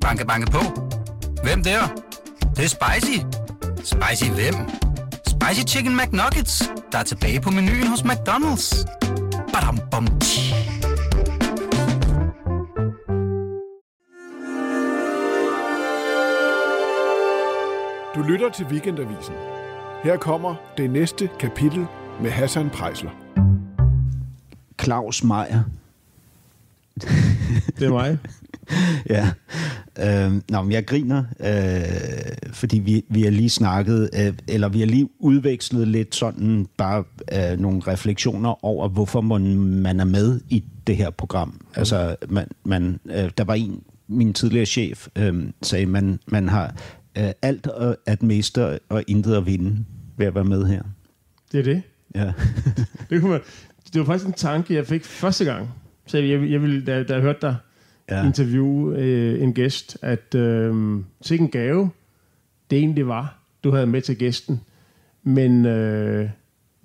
Banke, banke på. Hvem der? Det, det er spicy. Spicy hvem? Spicy Chicken McNuggets, der er tilbage på menuen hos McDonald's. Badum, bom, tji. Du lytter til Weekendavisen. Her kommer det næste kapitel med Hassan Prejsler. Claus Meier. Det er mig. ja. Øh, nå, men jeg griner, øh, fordi vi, vi har lige snakket, øh, eller vi har lige udvekslet lidt sådan bare øh, nogle refleksioner over, hvorfor man, man er med i det her program. Mm. Altså, man, man, øh, der var en, min tidligere chef, øh, sagde, man, man har øh, alt at miste og intet at vinde ved at være med her. Det er det. Ja. det, kunne man, det var faktisk en tanke, jeg fik første gang. Så jeg, jeg ville, da, da jeg hørte dig ja. interviewe øh, en gæst, at øh, til en gave, det egentlig var, du havde med til gæsten. Men øh,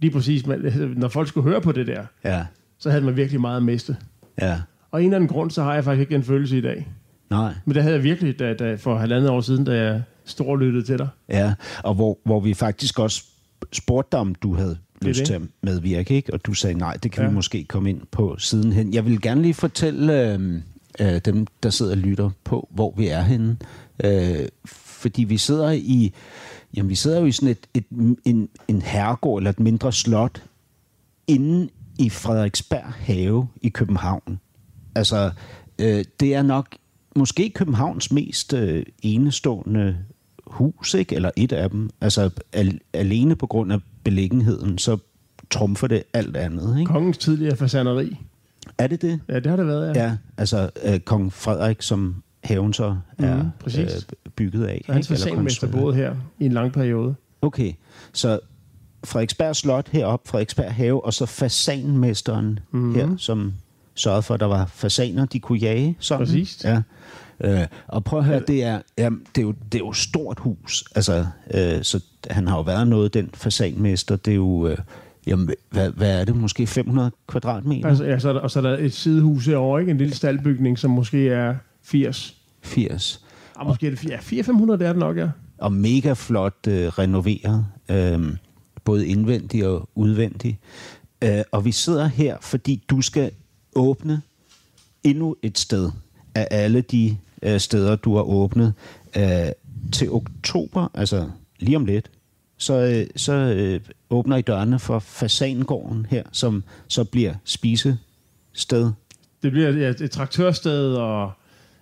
lige præcis, man, når folk skulle høre på det der, ja. så havde man virkelig meget at miste. Ja. Og en eller anden grund, så har jeg faktisk ikke en følelse i dag. Nej. Men det havde jeg virkelig da, da, for halvandet år siden, da jeg storlyttede til dig. Ja, og hvor, hvor vi faktisk også spurgte dig, om du havde lyst det. til at medvirke, ikke? og du sagde nej, det kan ja. vi måske komme ind på sidenhen. Jeg vil gerne lige fortælle øh, øh, dem, der sidder og lytter på, hvor vi er henne. Øh, fordi vi sidder i, jamen vi sidder jo i sådan et, et, en, en herregård eller et mindre slot inde i Frederiksberg Have i København. Altså, øh, det er nok måske Københavns mest øh, enestående hus, ikke? eller et af dem. Altså al- alene på grund af beliggenheden, så trumfer det alt andet. Ikke? Kongens tidligere fasaneri. Er det det? Ja, det har det været, ja. Ja, altså øh, kong Frederik, som haven så er mm, øh, bygget af. Så hans fasanmester boede her i en lang periode. Okay, så Frederiksberg Slot heroppe, Frederiksberg Have, og så fasanmesteren mm. her, som sørgede for, at der var fasaner, de kunne jage. Sådan. Præcis. Ja. Øh, og prøv at høre, det er, ja, det er, jo, det er jo stort hus. Altså, øh, så han har jo været noget, den fasanmester. Det er jo... Øh, Jamen, hvad, hvad er det? Måske 500 kvadratmeter? Altså, ja, så er der, og så er der et sidehus herovre, ikke? En lille staldbygning, som måske er 80. 80. Og måske er det ja, 400 det er det nok, ja. Og mega flot øh, renoveret. Øh, både indvendigt og udvendigt. Øh, og vi sidder her, fordi du skal åbne endnu et sted af alle de øh, steder, du har åbnet øh, til oktober, altså lige om lidt, så, øh, så øh, åbner I dørene for Fasangården her, som så bliver spisested. Det bliver ja, et traktørsted, og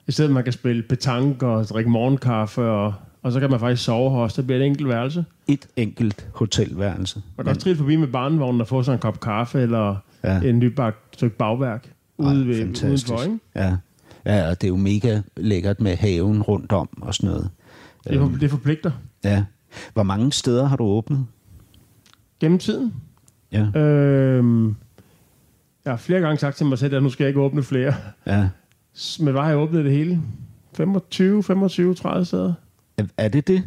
et sted, man kan spille petanque og drikke morgenkaffe, og, og så kan man faktisk sove her også. Det bliver et enkelt værelse. Et enkelt hotelværelse. Man kan også trille forbi med barnevognen og få sig en kop kaffe, eller ja. en nybagt stykke bagværk ude Ej, ved, udenfor, ikke? Ja. ja, og det er jo mega lækkert med haven rundt om og sådan noget. Det, for, det forpligter. Ja. Hvor mange steder har du åbnet? Gennem tiden? Ja. Øhm, jeg har flere gange sagt til mig selv, at nu skal jeg ikke åbne flere. Ja. Men hvad har jeg åbnet det hele? 25, 25, 30 steder. Er, det det?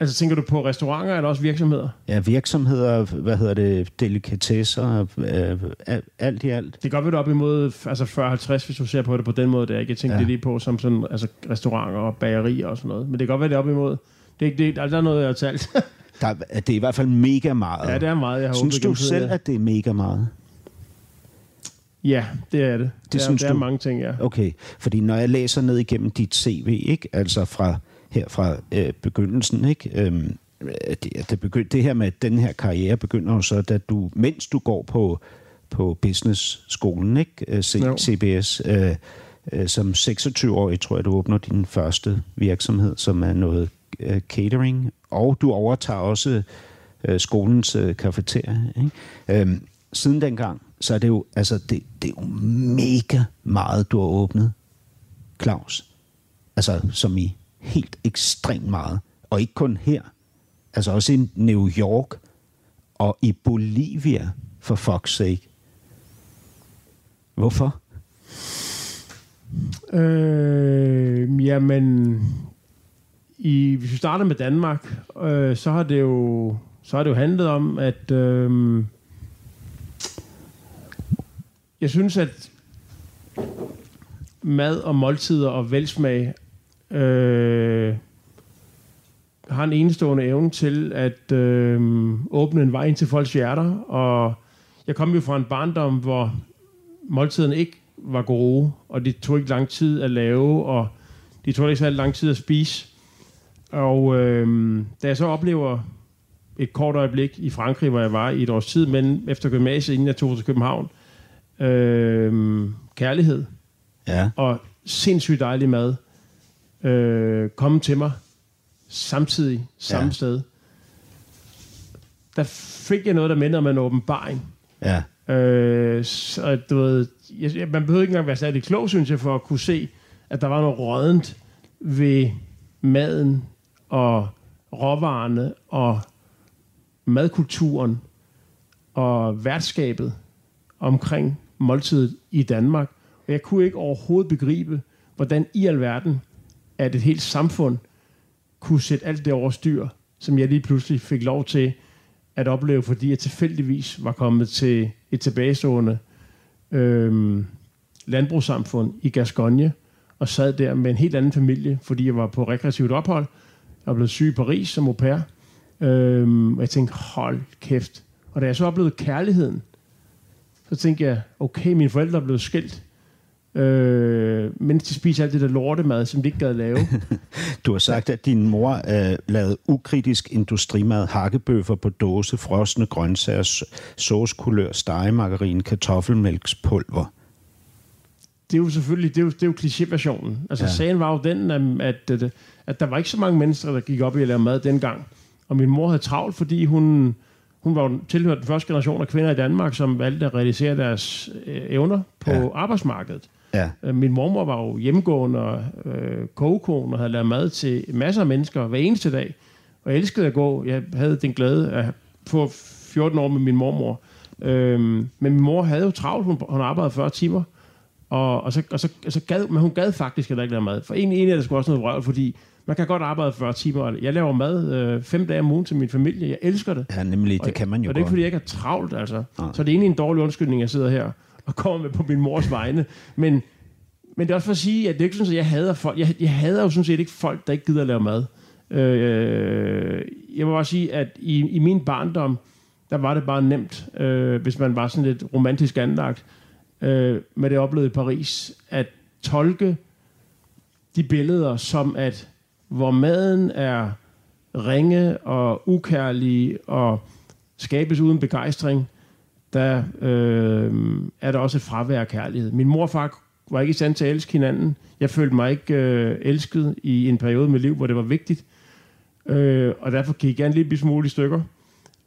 Altså tænker du på restauranter eller også virksomheder? Ja, virksomheder, hvad hedder det, delikatesser, øh, alt i alt. Det godt være op imod altså 40-50, hvis du ser på det på den måde. Der. Jeg tænker ja. det lige på som sådan, altså restauranter og bagerier og sådan noget. Men det kan godt være, det op imod. Det er, ikke, det, altså, der er noget, jeg har talt. der, det er i hvert fald mega meget. Ja, det er meget, jeg har Synes du selv, at det er mega meget? Ja, det er det. Det, det, synes er, det er mange ting, ja. Okay, fordi når jeg læser ned igennem dit CV, ikke? altså fra her fra øh, begyndelsen, ikke? Øhm, det, det, begynd, det her med den her karriere begynder jo så, da du, mens du går på, på business-skolen, ikke? Øh, C, CBS, øh, øh, som 26-årig, tror jeg, du åbner din første virksomhed, som er noget øh, catering, og du overtager også øh, skolens øh, kafeterie. Ikke? Øhm, siden dengang, så er det jo, altså, det, det er jo mega meget, du har åbnet, Claus. Altså, som i helt ekstremt meget. Og ikke kun her. Altså også i New York og i Bolivia, for fuck's sake. Hvorfor? Øh, jamen, i, hvis vi starter med Danmark, øh, så har det jo så har det jo handlet om, at øh, jeg synes, at mad og måltider og velsmag øh, har en enestående evne til at øh, åbne en vej ind til folks hjerter. Og jeg kom jo fra en barndom, hvor måltiderne ikke var gode, og det tog ikke lang tid at lave, og det tog ikke så lang tid at spise. Og øh, da jeg så oplever et kort øjeblik i Frankrig, hvor jeg var i et års tid, men efter gymnasiet, inden jeg tog til København, øh, kærlighed Ja. og sindssygt dejlig mad øh, komme til mig samtidig, samme Ja. sted. Der fik jeg noget, der minder om en åbenbaring. Ja. Øh, så du ved, jeg, man behøvede ikke engang være særlig klog, synes jeg, for at kunne se, at der var noget rådent ved maden og råvarerne og madkulturen og værtskabet omkring måltidet i Danmark. Og jeg kunne ikke overhovedet begribe, hvordan i alverden, at et helt samfund kunne sætte alt det over styr, som jeg lige pludselig fik lov til at opleve, fordi jeg tilfældigvis var kommet til et tilbagestående øhm, landbrugssamfund i Gascogne, og sad der med en helt anden familie, fordi jeg var på rekreativt ophold. Jeg var blevet syg i Paris som au pair. Øhm, og jeg tænkte, hold kæft. Og da jeg så oplevede kærligheden, så tænkte jeg, okay, mine forældre er blevet skilt. Øh, mens de spiser alt det der lortemad, som de ikke gad lave. Du har sagt, at din mor øh, lavede ukritisk industrimad, hakkebøffer på dåse, frosne grøntsager, såskulør, saucekulør, stegemargarin, kartoffelmælkspulver det er jo selvfølgelig, det er jo, det er jo klichéversionen. Altså Ja. sagen var jo den, at, at, at, der var ikke så mange mennesker, der gik op i at lave mad dengang. Og min mor havde travlt, fordi hun, hun var tilhørt den første generation af kvinder i Danmark, som valgte at realisere deres øh, evner på Ja. arbejdsmarkedet. Ja. Øh, Min mormor var jo hjemmegående og øh, kogekone og havde lavet mad til masser af mennesker hver eneste dag. Og jeg elskede at gå. Jeg havde den glæde at få 14 år med min mormor. Øhm, men min mor havde jo travlt. Hun, hun arbejdede 40 timer. Og, og, så, og, så, og så gad, men hun gad faktisk heller ikke lave mad. For egentlig, egentlig er det sgu også noget vrøvl, fordi man kan godt arbejde 40 timer. og Jeg laver mad øh, fem dage om ugen til min familie. Jeg elsker det. Ja, nemlig, det kan man jo Og det er ikke, fordi jeg ikke er travlt, altså. Nej. Så det er egentlig en dårlig undskyldning, jeg sidder her og kommer med på min mors vegne. Men, men det er også for at sige, at det er ikke sådan, at jeg hader folk. Jeg, jeg hader jo sådan set ikke folk, der ikke gider at lave mad. Øh, jeg må bare sige, at i, i min barndom, der var det bare nemt, øh, hvis man var sådan lidt romantisk anlagt, øh, med det oplevede i Paris, at tolke de billeder som, at hvor maden er ringe og ukærlig og skabes uden begejstring, der øh, er der også et fravær af kærlighed. Min mor og far var ikke i stand til at elske hinanden. Jeg følte mig ikke øh, elsket i en periode med liv, hvor det var vigtigt. Øh, og derfor gik jeg en lille smule i stykker.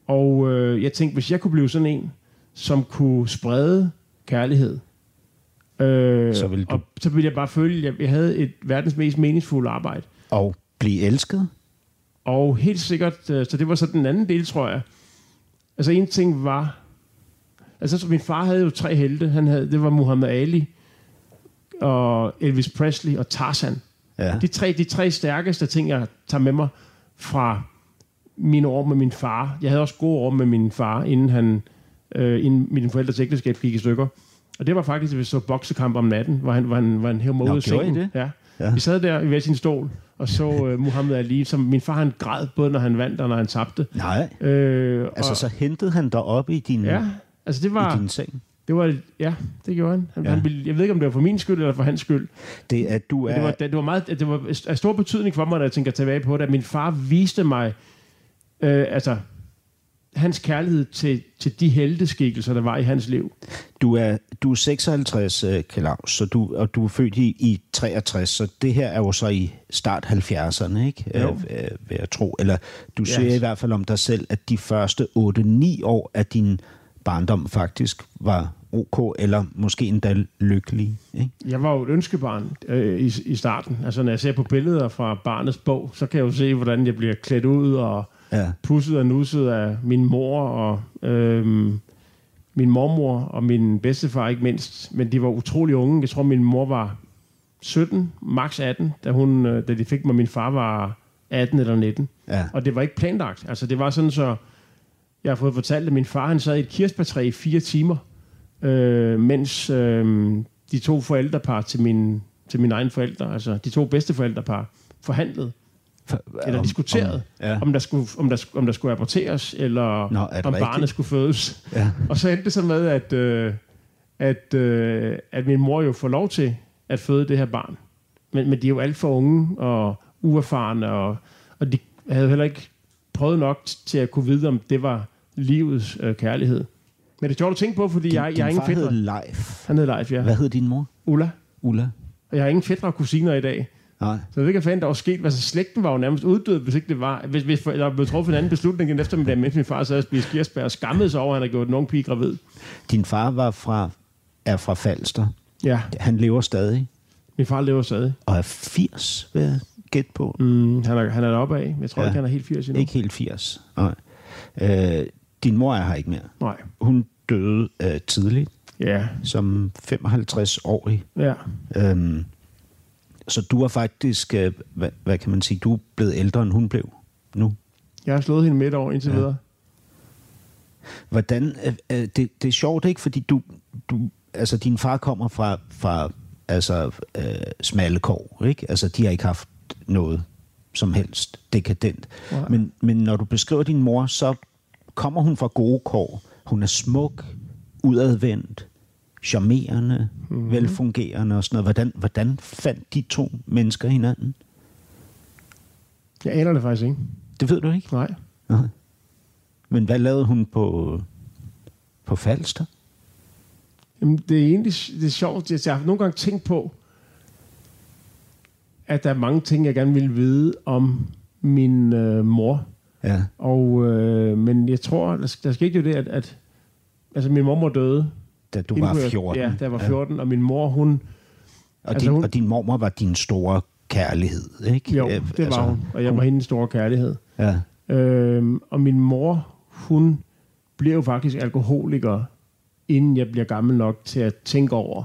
Og øh, jeg tænkte, hvis jeg kunne blive sådan en, som kunne sprede kærlighed, øh, Så ville du- og så ville jeg bare føle, at jeg, havde et verdens mest meningsfulde arbejde. Og blive elsket? Og helt sikkert, øh, så det var så den anden del, tror jeg. Altså en ting var, altså så min far havde jo tre helte. Han havde, det var Muhammad Ali, og Elvis Presley og Tarzan. Ja. De tre, de tre stærkeste ting, jeg tager med mig fra mine år med min far. Jeg havde også gode år med min far, inden, han, øh, inden mine forældres ægteskab gik i stykker. Og det var faktisk, at vi så boksekamp om natten, hvor han, hvor han, hvor han hævde gjorde I sengen. det? Ja. Ja. Vi sad der i hver sin stol, og så uh, Muhammad Ali, som min far han græd, både når han vandt og når han tabte. Nej. Øh, Altså, og, så hentede han dig op i din, ja, altså det i var, din seng. det var, ja, det gjorde han. han, Ja. han ville, jeg ved ikke, om det var for min skyld eller for hans skyld. Det at du Men er... det var, det var, meget, det var af stor betydning for mig, når jeg tænker tilbage på det, at min far viste mig, øh, altså, hans kærlighed til, til de helteskikkelser, der var i hans liv. Du er, du er 56, uh, Klaus, så du, og du er født i, i 63, så det her er jo så i start 70'erne, ikke? Jo. Øh, øh, vil jeg tro. Eller du Ja. siger i hvert fald om dig selv, at de første 8-9 år af din barndom faktisk var ok, eller måske endda lykkelige, ikke? Jeg var jo et ønskebarn øh, i, i starten. Altså, når jeg ser på billeder fra barnets bog, så kan jeg jo se, hvordan jeg bliver klædt ud og Ja. pusset og nusset af min mor og øhm, min mormor og min bedstefar ikke mindst. Men de var utrolig unge. Jeg tror, min mor var 17, max 18, da, hun, øh, da de fik mig. Min far var 18 eller 19. Ja. Og det var ikke planlagt. Altså, det var sådan så... Jeg har fået fortalt, at min far han sad i et kirsebærtræ i fire timer, øh, mens øh, de to forældrepar til min til mine egne forældre, altså de to bedste forældrepar, forhandlet For, eller diskuteret, om- ja. om, der skulle, om, der, om der skulle aborteres, eller Nå, om rigtigt? barnet skulle fødes. Ja. Og så endte det så med, at, øh, at, øh, at min mor jo får lov til at føde det her barn. Men, men de er jo alt for unge og uerfarne, og, og de havde heller ikke prøvet nok til at kunne vide, om det var livets øh, kærlighed. Men det er sjovt at tænke på, fordi Din, jeg, jeg din har ingen far hed fætter. Leif. Han hed Leif, ja. Hvad hed din mor? Ulla. Ulla? Og jeg har ingen fætter og kusiner i dag. Nej. Så ikke, hvad fanden der var sket. Altså, slægten var jo nærmest uddød, hvis ikke det var... Hvis, hvis der blev truffet en anden beslutning den eftermiddag, mens min far sad og spiste kirsebær og skammede sig over, at han havde gjort en ung pige gravid. Din far var fra, er fra Falster. Ja, Han lever stadig min far lever stadig. og er 80, vil jeg gætte på. Mm, han, er, han er deroppe af. Jeg tror ja. ikke, han er helt 80 endnu. Ikke helt 80. Nej. Øh, din mor er her ikke mere. Nej. Hun døde øh, tidligt, Ja, som 55-årig. ja. Øhm, så du er faktisk, øh, hvad, hvad kan man sige, du er blevet ældre, end hun blev nu. Jeg har slået hende midt over indtil Ja. videre. Hvordan, øh, øh, det, det er sjovt, ikke? Fordi du, du, altså din far kommer fra, fra altså, øh, smalle kår, ikke? Altså, de har ikke haft noget som helst dekadent. Nej. Men, men når du beskriver din mor, så kommer hun fra gode kår. Hun er smuk, udadvendt, charmerende, mm. velfungerende og sådan noget. Hvordan, hvordan fandt de to mennesker hinanden? Jeg aner det faktisk ikke. Det ved du ikke? Nej. Nej. Men hvad lavede hun på, på Falster? Jamen, det er egentlig det er sjovt. Jeg har nogle gange tænkt på, at der er mange ting, jeg gerne vil vide om min øh, mor. Ja. Og, øh, men jeg tror, der, der skete jo det, at, at altså, min mormor døde. Da du var kunne jeg- 14. Ja, da jeg var 14, ja. og min mor, hun... Og, Altså, din, hun- og din mormor var din store kærlighed, ikke? Jo, Øh, det var hun, og jeg var hendes store kærlighed. Ja, Øhm, og min mor, hun bliver jo faktisk alkoholiker, inden jeg bliver gammel nok til at tænke over,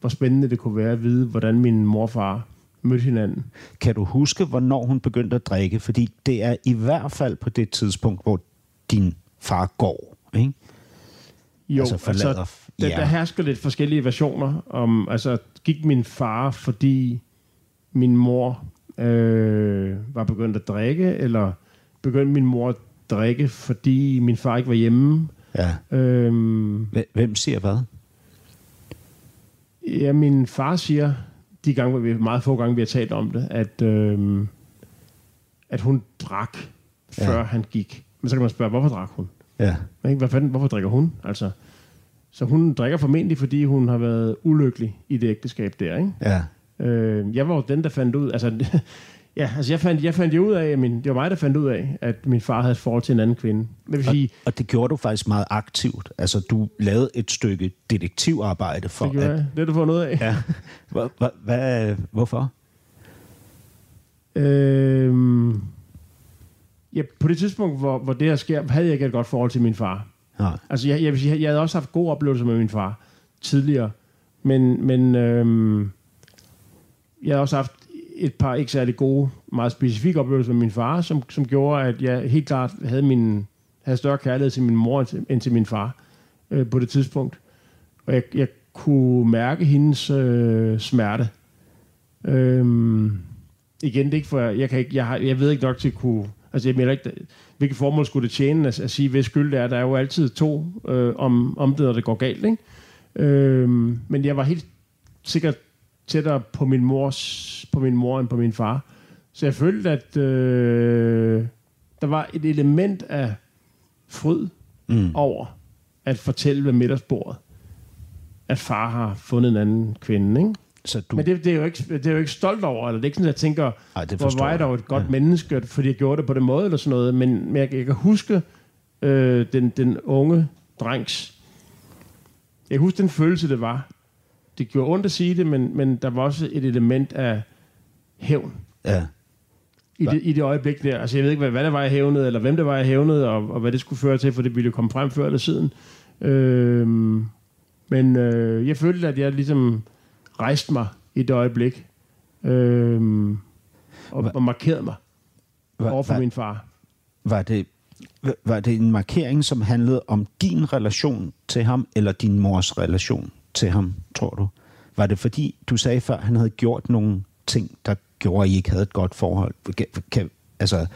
hvor spændende det kunne være at vide, hvordan min morfar mødte hinanden. Kan du huske, hvornår hun begyndte at drikke? Fordi det er i hvert fald på det tidspunkt, hvor din far går, ikke? Jo, Altså forlader f- der, jer. der hersker lidt forskellige versioner om, altså gik min far, fordi min mor øh, var begyndt at drikke, eller begyndte min mor at drikke, fordi min far ikke var hjemme. Ja. Øhm, Hve- Hvem siger hvad? Ja, min far siger, de gange, hvor vi, meget få gange, vi har talt om det, at, øhm, at hun drak, før Ja. ja. han gik. Men så kan man spørge, hvorfor drak hun? Ja. Ikke? Hvad fanden, hvorfor drikker hun? Altså, så hun drikker formentlig, fordi hun har været ulykkelig i det ægteskab der. Ikke? Ja. Øh, jeg var jo den, der fandt ud... Altså, ja, altså jeg fandt, jeg fandt jo ud af, at min, det var mig, der fandt ud af, at min far havde et forhold til en anden kvinde. Det vil Og, sige, og det gjorde du faktisk meget aktivt. Altså, du lavede et stykke detektivarbejde for det gjorde at... jeg. Det har du fundet ud af. Ja. Hva, hva, hvad, hvorfor? Øhm, ja, på det tidspunkt, hvor, hvor det her sker, havde jeg ikke et godt forhold til min far. Nej. Altså, jeg, jeg, vil sige, jeg havde også haft gode oplevelser med min far tidligere, men, men øhm, jeg havde også haft et par ikke særlig gode, meget specifikke oplevelser med min far, som, som gjorde, at jeg helt klart havde, min, havde større kærlighed til min mor end til, end til min far øh, på det tidspunkt. Og jeg, jeg kunne mærke hendes øh, smerte. Øhm, igen, det er ikke for, jeg, kan ikke, jeg, har, jeg ved ikke nok til at kunne... Altså, jeg mener ikke, hvilket formål skulle det tjene at, at sige, hvis skyld det er. Der er jo altid to øh, om, om det, når det går galt, ikke? Øhm, men jeg var helt sikkert tættere på min, mors, på min mor end på min far. Så jeg følte, at øh, der var et element af fryd Mm. over at fortælle ved middagsbordet, at far har fundet en anden kvinde, ikke? Så du... Men det, det, er jo ikke, det er jo ikke stolt over, eller det er ikke sådan, at jeg tænker, Ej, det hvor var jeg dog et godt Ja. menneske, fordi jeg gjorde det på den måde, eller sådan noget, men, men jeg, jeg kan huske øh, den, den unge drengs, jeg kan huske den følelse, det var. Det gjorde ondt at sige det, men, men der var også et element af hævn Ja. i det, i det øjeblik der. Altså jeg ved ikke, hvad, hvad det var, jeg hævnede, eller hvem det var, jeg hævnede, og, og hvad det skulle føre til, for det ville jo komme frem før eller siden. Øhm, men øh, jeg følte, at jeg ligesom rejste mig i det øjeblik, øhm, og, Hva? og markerede mig Hva- over for hva- min far. Var det, var det en markering, som handlede om din relation til ham, eller din mors relation til ham, tror du? var det fordi, du sagde før, han havde gjort nogle ting, der gjorde, at I ikke havde et godt forhold? Kan, kan, altså,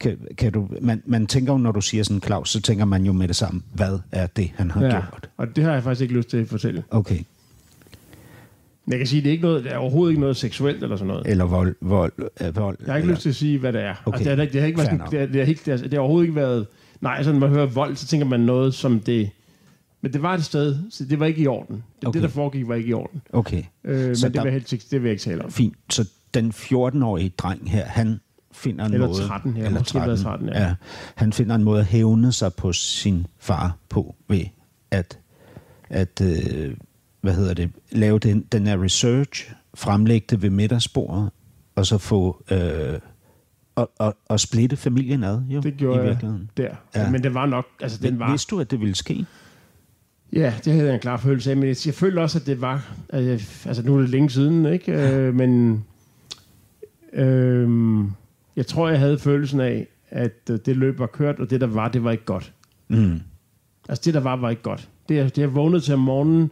kan, kan du, man, man tænker jo, når du siger sådan Claus, så tænker man jo med det samme, hvad er det, han har ja, gjort? og det har jeg faktisk ikke lyst til at fortælle. Okay. Men jeg kan sige, det er, ikke noget, det er overhovedet ikke noget seksuelt eller sådan noget. Eller vold. vold, øh, vold Jeg har ikke eller, lyst til at sige, hvad det er. Okay. Altså, det, har, det, har ikke været, sådan, det, har, det, har helt, det, har, det har overhovedet ikke været... Nej, sådan, når man hører vold, så tænker man noget, som det... Men det var et sted, så det var ikke i orden. Det, Okay. det der foregik, var ikke i orden. Okay, Øh, men Så det der- vil, jeg helst, ikke- det vil jeg ikke tale om. fint. Så den 14-årige dreng her, han finder en Eller måde... 13, ja, måske været 13, ja. ja. Han finder en måde at hævne sig på sin far på ved at, at øh, hvad hedder det, lave den, den her research, fremlægge det ved middagsbordet, og så få... Øh, og, og, og splitte familien ad, jo, Det gjorde i jeg virkeligheden. der. Ja. Men det var nok... Altså, den var, Vidste du, at det ville ske? Ja, det havde jeg en klar følelse af, men jeg, jeg følte også, at det var... Jeg, altså, nu er det længe siden, ikke? Øh, men... Øh, jeg tror, jeg havde følelsen af, at øh, det løb var kørt, og det, der var, det var ikke godt. Mm. Altså, det, der var, var ikke godt. Det, jeg, det, jeg vågnede til om morgenen,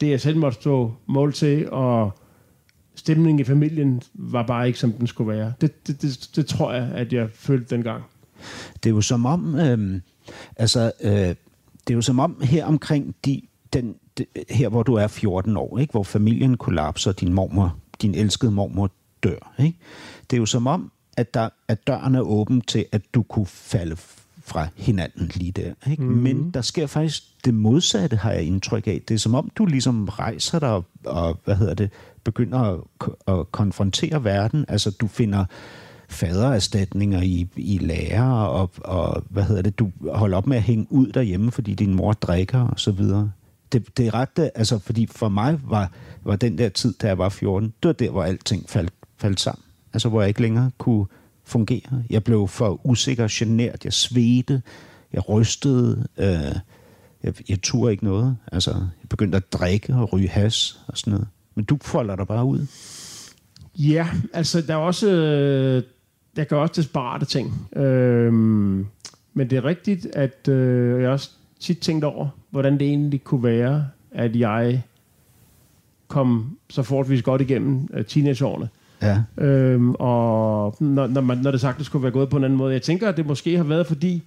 det, jeg selv måtte stå mål til, og stemningen i familien var bare ikke, som den skulle være. Det, det, det, det tror jeg, at jeg følte dengang. Det er jo som om, øh, altså, øh, det er jo som om her omkring de, den, de, her, hvor du er 14 år, ikke? hvor familien kollapser, din mormor, din elskede mormor dør. Ikke? Det er jo som om, at, der, at døren er åben til, at du kunne falde fra hinanden lige der. Ikke? Mm. Men der sker faktisk det modsatte, har jeg indtryk af. Det er som om, du ligesom rejser dig og, og hvad hedder det, begynder at, at konfrontere verden. Altså, du finder fadererstatninger i, i lærer, og, og hvad hedder det, du holder op med at hænge ud derhjemme, fordi din mor drikker og så videre. Det, det er ret, øh, altså fordi for mig var, var den der tid, da jeg var 14, det var der, hvor alting faldt, faldt sammen. Altså hvor jeg ikke længere kunne fungere. Jeg blev for usikker genert, jeg svedte, jeg rystede, øh, jeg, jeg turde ikke noget. Altså, jeg begyndte at drikke og ryge has og sådan noget. Men du folder dig bare ud. Ja, altså der er også, øh, der gør også desperate ting. Øhm, men det er rigtigt, at øh, jeg også tit tænkt over, hvordan det egentlig kunne være, at jeg kom så forholdsvis godt igennem øh, teenageårene. Ja. Øhm, og når, når, man, når det sagtens skulle være gået på en anden måde. Jeg tænker, at det måske har været, fordi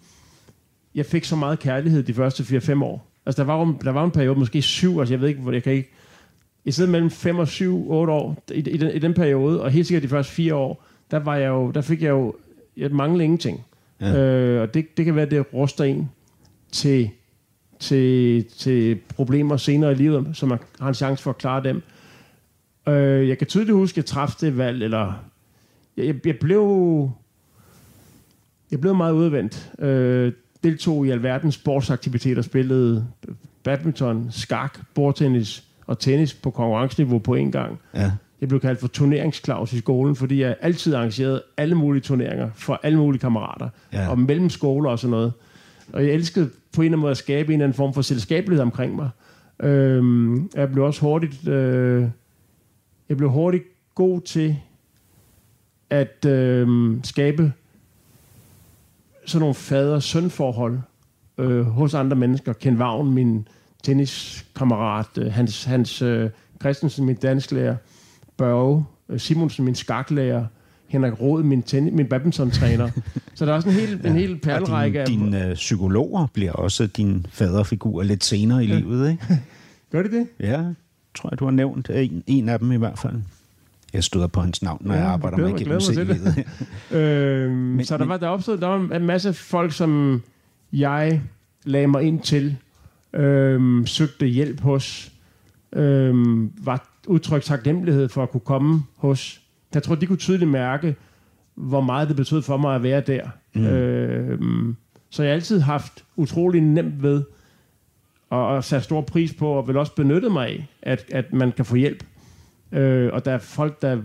jeg fik så meget kærlighed de første 4-5 år. Altså, der var, jo, der var en periode, måske syv, altså jeg ved ikke, hvor jeg kan ikke... Jeg sidder mellem 5 og 7, 8 år i, i, den, i den periode, og helt sikkert de første fire år, der, var jeg jo, der fik jeg jo... Jeg manglede ingenting. Ja. Øh, og det, det kan være, at det ruster en til, til, til problemer senere i livet, så man har en chance for at klare dem. Øh, jeg kan tydeligt huske, at jeg træffede det valg, eller jeg, jeg, blev jeg blev meget udvendt. Øh, deltog i alverdens sportsaktiviteter, spillede badminton, skak, bordtennis og tennis på konkurrenceniveau på en gang. Ja. Jeg blev kaldt for turneringsklaus i skolen, fordi jeg altid arrangerede alle mulige turneringer for alle mulige kammerater. Ja. Og mellem skoler og sådan noget. Og jeg elskede på en eller anden måde at skabe en eller anden form for selskabelighed omkring mig. Øhm, jeg blev også hurtigt... Øh, jeg blev hurtigt god til at øh, skabe sådan nogle fader-søn-forhold øh, hos andre mennesker. Ken Vagn, min tenniskammerat, øh, Hans, Hans øh, Christensen, min dansklærer, Børge øh, Simonsen, min skaklærer, Henrik Råd, min, tennis, min badminton-træner. Så der er også en hel, en hel perlerække Og din, af... dine øh, psykologer bliver også din faderfigur lidt senere i ja. livet, ikke? Gør det det? Ja, tror jeg, du har nævnt en, en af dem i hvert fald. Jeg støder på hans navn, når Ja, jeg arbejder glæder med CV'et. Øhm, Men- så der var, der opstod der var en masse folk, som jeg lagde mig ind til, øhm, søgte hjælp hos, øhm, var udtrykt taknemmelighed for at kunne komme hos. Jeg tror, de kunne tydeligt mærke, hvor meget det betød for mig at være der. Mm. Øhm, så jeg har altid haft utrolig nemt ved, og, og sat stor pris på, og vil også benytte mig af, at, at man kan få hjælp. Øh, og der er folk, der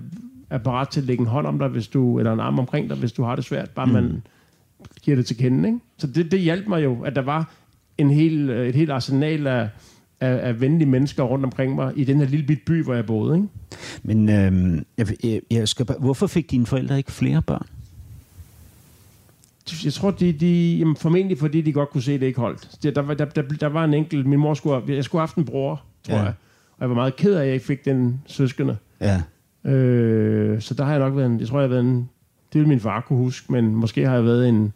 er parat til at lægge en hånd om dig, hvis du, eller en arm omkring dig, hvis du har det svært, bare mm. man giver det til kende. Ikke? Så det, det hjalp mig jo, at der var en hel, et helt arsenal af, af, af venlige mennesker rundt omkring mig i den her lille bit by, hvor jeg boede. Ikke? Men øhm, jeg, jeg, skal bare, hvorfor fik dine forældre ikke flere børn? Jeg tror, de, de jamen, formentlig fordi de godt kunne se, at det ikke holdt. Der, var, der, der, der var en enkelt, min mor skulle, jeg skulle have haft en bror, tror ja. jeg. Og jeg var meget ked af, at jeg ikke fik den søskende. Ja. Øh, så der har jeg nok været en, jeg tror, jeg har været en, det vil min far kunne huske, men måske har jeg været en,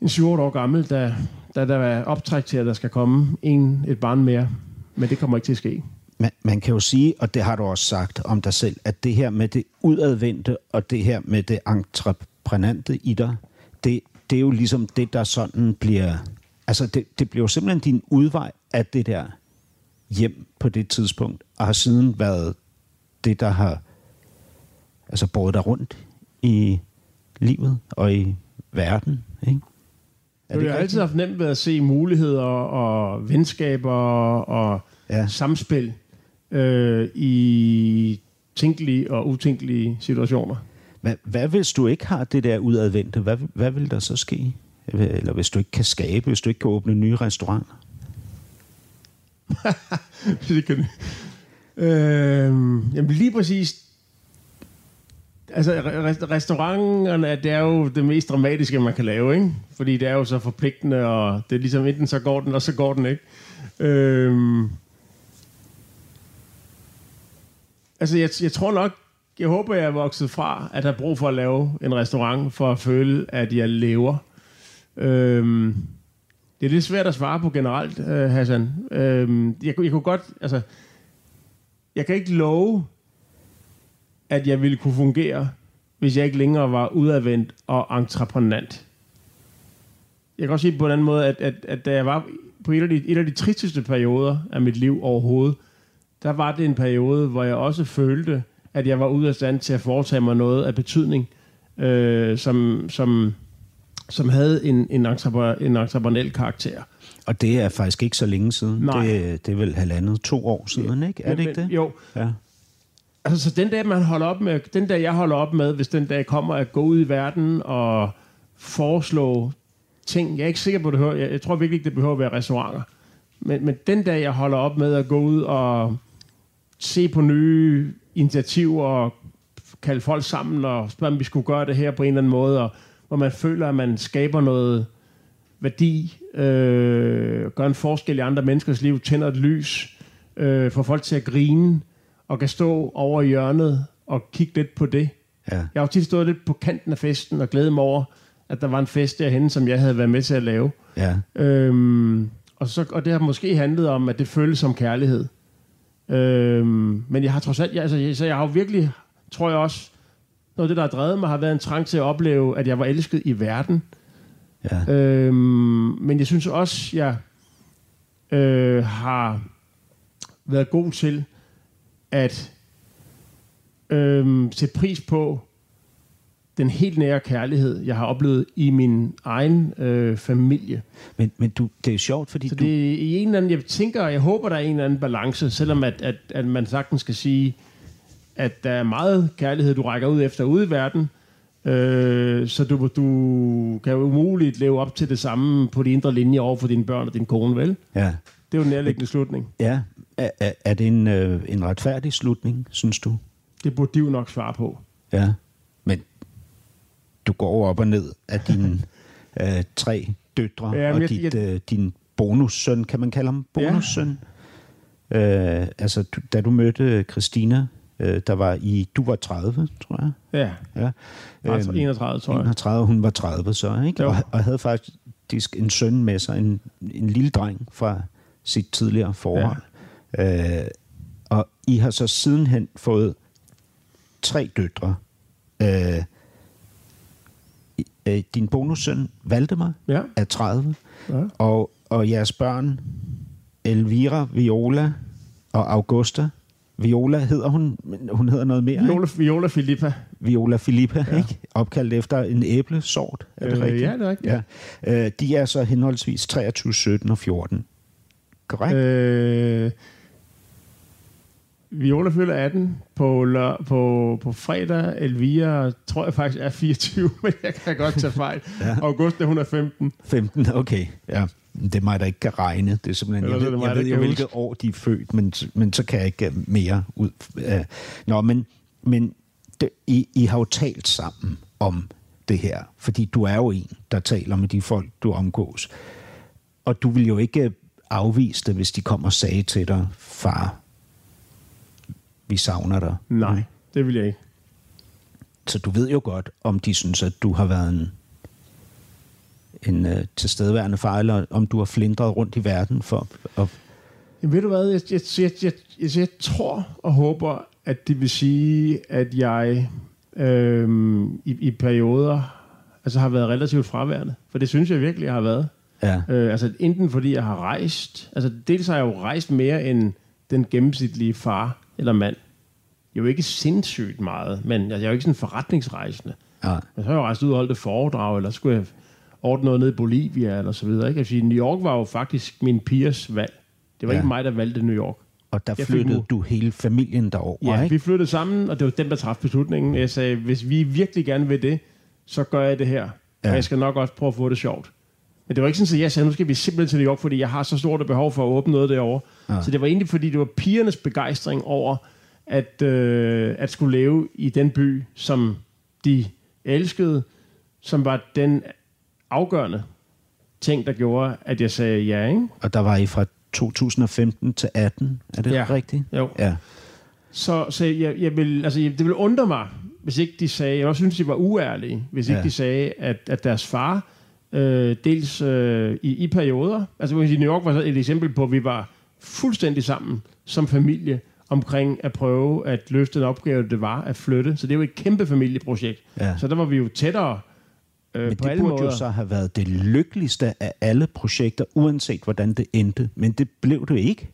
en 7 år gammel, da, da der var optræk til, at der skal komme en, et barn mere. Men det kommer ikke til at ske. Man, man kan jo sige, og det har du også sagt om dig selv, at det her med det udadvendte og det her med det entreprenante i dig, det, det er jo ligesom det, der sådan bliver... Altså, det, det bliver jo simpelthen din udvej af det der hjem på det tidspunkt, og har siden været det, der har altså båret dig rundt i livet og i verden, ikke? Er det jeg har altid haft nemt ved at se muligheder og venskaber og ja. samspil øh, i tænkelige og utænkelige situationer. Hvad, hvad hvis du ikke har det der udadvendte? Hvad, hvad vil der så ske? Eller hvis du ikke kan skabe, hvis du ikke kan åbne nye restauranter? det kan øh, Jamen lige præcis Altså, restauranterne, det er jo det mest dramatiske, man kan lave, ikke? Fordi det er jo så forpligtende, og det er ligesom enten så går den, og så går den ikke. Øhm, altså, jeg, jeg tror nok, jeg håber, jeg er vokset fra, at have brug for at lave en restaurant, for at føle, at jeg lever. Øhm, det er lidt svært at svare på generelt, øh, Hassan. Øhm, jeg, jeg kunne godt, altså, jeg kan ikke love, at jeg ville kunne fungere, hvis jeg ikke længere var udadvendt og entreprenant. Jeg kan også sige på en anden måde, at, at, at da jeg var på et af, de, et af de tristeste perioder af mit liv overhovedet, der var det en periode, hvor jeg også følte, at jeg var ude af stand til at foretage mig noget af betydning, øh, som, som, som havde en, en, en entreprenel karakter. Og det er faktisk ikke så længe siden. Nej. Det, det er vel halvandet, to år siden, ikke? Er det men, ikke det? Jo. Ja. Altså, så den dag, man holder op med, den dag, jeg holder op med, hvis den dag kommer at gå ud i verden og foreslå ting, jeg er ikke sikker på, det hører, jeg, jeg tror virkelig ikke, det behøver at være restauranter. Men, men den dag, jeg holder op med at gå ud og se på nye initiativer og kalde folk sammen og spørge, om vi skulle gøre det her på en eller anden måde, og hvor man føler, at man skaber noget værdi, øh, gør en forskel i andre menneskers liv, tænder et lys, øh, får folk til at grine, og kan stå over hjørnet og kigge lidt på det. Ja. Jeg har jo tit stået lidt på kanten af festen og glædet mig over, at der var en fest derhen, som jeg havde været med til at lave. Ja. Øhm, og, så, og det har måske handlet om, at det føles som kærlighed. Øhm, men jeg har trods alt, jeg, altså, så jeg har jo virkelig, tror jeg også, noget af det, der har drevet mig, har været en trang til at opleve, at jeg var elsket i verden. Ja. Øhm, men jeg synes også, jeg øh, har været god til at øhm, sætte pris på den helt nære kærlighed, jeg har oplevet i min egen øh, familie. Men, men du, det er sjovt, fordi Så du... det er i en eller anden, jeg tænker, jeg håber, der er en eller anden balance, selvom at, at, at man sagtens skal sige, at der er meget kærlighed, du rækker ud efter ude i verden, øh, så du, du kan jo umuligt leve op til det samme på de indre linjer over for dine børn og din kone, vel? Ja. Det er jo en nærliggende slutning. Ja. Er, er, er det en, øh, en retfærdig slutning, synes du? Det burde de jo nok svare på. Ja. Men du går op og ned af dine øh, tre døtre Ja, og jeg- dit, jeg- øh, din bonussøn, kan man kalde ham bonussøn? Ja. Øh, altså, du, da du mødte Christina, øh, der var i, du var 30, tror jeg. Ja, Ja. altså 31, tror jeg. 31, hun var 30 så, ikke? Jo. Og, og havde faktisk en søn med sig, en, en lille dreng fra sit tidligere forhold. Ja. Øh, og I har så sidenhen fået tre døtre. Øh, øh, din bonussøn Valdemar Ja. er 30, Ja. og, og jeres børn Elvira, Viola og Augusta. Viola hedder hun, hun hedder noget mere, ikke? Viola, Viola Filippa. Viola Filippa, ja. ikke? opkaldt efter en æblesort. Er det Øh, rigtigt? ja, det er rigtigt. Ja. Øh, de er så henholdsvis 23, 17 og 14. Korrekt? Øh. Øh, Viola fylder 18 på, lør, på, på fredag. Elvira tror jeg faktisk er 24, men jeg kan godt tage fejl. Ja. August, hun er 15. 15, okay. Ja. Det er mig, der ikke kan regne. Det er simpelthen, Eller jeg er ved, det mig, jeg ved jo, hvilket år de er født, men, men så kan jeg ikke øh, mere ud. Øh, Nå, men, men det, I, I har jo talt sammen om det her, fordi du er jo en, der taler med de folk, du omgås. Og du vil jo ikke afvise det, hvis de kom og sagde til dig, far, vi savner dig. Nej, det vil jeg ikke. Så du ved jo godt, om de synes, at du har været en, en uh, tilstedeværende far, eller om du har flindret rundt i verden for at... Jamen, ved du hvad, jeg, jeg, jeg, jeg, jeg, jeg tror og håber, at det vil sige, at jeg øhm, i, i perioder altså har været relativt fraværende. For det synes jeg virkelig, jeg har været. Ja. Øh, altså enten fordi jeg har rejst, altså dels har jeg jo rejst mere end den gennemsnitlige far eller mand. Jo ikke sindssygt meget, men altså, jeg er jo ikke sådan forretningsrejsende. Ja. Men så har jeg jo rejst ud og holdt et foredrag, eller skulle jeg ordne noget ned i Bolivia, eller så videre. Ikke? Altså, New York var jo faktisk min pigers valg. Det var Ja. ikke mig, der valgte New York. Og der Jeg flyttede du hele familien derover, Ja, ikke? vi flyttede sammen, og det var dem, der træffede beslutningen. Jeg sagde, hvis vi virkelig gerne vil det, så gør jeg det her. Ja. Og jeg skal nok også prøve at få det sjovt. Men det var ikke sådan, at jeg sagde, nu skal vi simpelthen til New York, fordi jeg har så stort et behov for at åbne noget derovre. Ja. Så det var egentlig, fordi det var pigernes begejstring over at, øh, at skulle leve i den by, som de elskede, som var den afgørende ting, der gjorde, at jeg sagde ja, ikke? Og der var I fra 2015 til 18, er det Ja. rigtigt? Jo. Ja. Så, så jeg, jeg vil, altså, det ville undre mig, hvis ikke de sagde, jeg også synes, de var uærlige, hvis ikke Ja. de sagde, at, at deres far, øh, dels øh, i, i perioder, altså sige, New York var så et eksempel på, at vi var fuldstændig sammen som familie omkring at prøve at løfte den opgave, det var at flytte. Så det er jo et kæmpe familieprojekt. Ja. Så der var vi jo tættere øh, Men på det alle burde måder. jo så have været det lykkeligste af alle projekter, uanset hvordan det endte. Men det blev det ikke.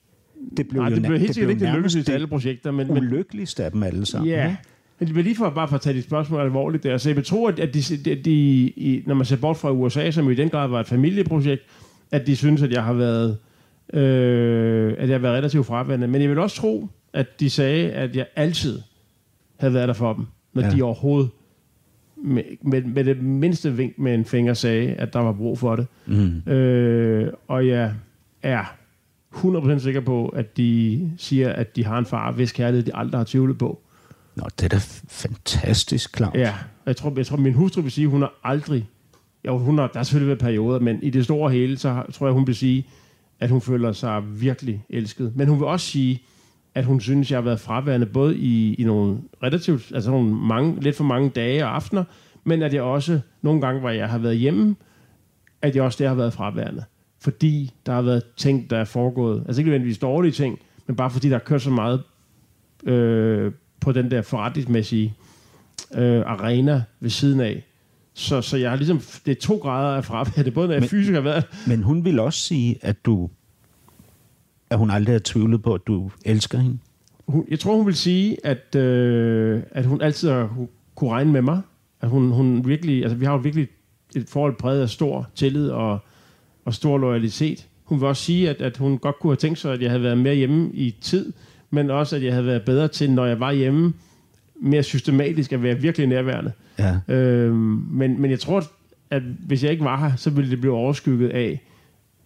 Det blev Nej, jo det blev helt sikkert ikke det lykkeligste af alle projekter, men, men, ulykkeligste af dem alle sammen. Ja? Men lige for bare for at tage dit spørgsmål alvorligt der. Så jeg vil tro, at de, de i, når man ser bort fra USA, som i den grad var et familieprojekt, at de synes, at jeg har været, øh, at jeg har været relativt fraværende. Men jeg vil også tro, at de sagde, at jeg altid havde været der for dem, når ja. de overhovedet med, med, med det mindste vink med en finger sagde, at der var brug for det. Mm. Øh, og jeg er 100% sikker på, at de siger, at de har en far, hvis kærlighed de aldrig har tvivlet på. Nå, det er da fantastisk, Claus. Ja, og jeg tror, jeg tror min hustru vil sige, at hun har aldrig... Jo, hun har, der har selvfølgelig været perioder, men i det store hele, så tror jeg, hun vil sige, at hun føler sig virkelig elsket. Men hun vil også sige, at hun synes, jeg har været fraværende, både i, i nogle relativt, altså nogle mange, lidt for mange dage og aftener, men at jeg også nogle gange, hvor jeg har været hjemme, at jeg også der har været fraværende. Fordi der har været ting, der er foregået. Altså ikke nødvendigvis dårlige ting, men bare fordi der har kørt så meget øh, på den der forretningsmæssige øh, arena ved siden af. Så, så jeg har ligesom, det er to grader af fravær. Det er både, når jeg Men- fysisk har været, Men hun vil også sige, at du at hun aldrig har tvivlet på, at du elsker hende. hun, jeg tror, hun vil sige, at, øh, at hun altid har hun, kunne regne med mig. At hun, hun virkelig, altså vi har jo virkelig et forhold præget af stor tillid og, og stor loyalitet. Hun vil også sige, at, at hun godt kunne have tænkt sig, at jeg havde været mere hjemme i tid, men også, at jeg havde været bedre til, når jeg var hjemme, mere systematisk at være virkelig nærværende. Ja. Øhm, men, men jeg tror, at hvis jeg ikke var her, så ville det blive overskygget af,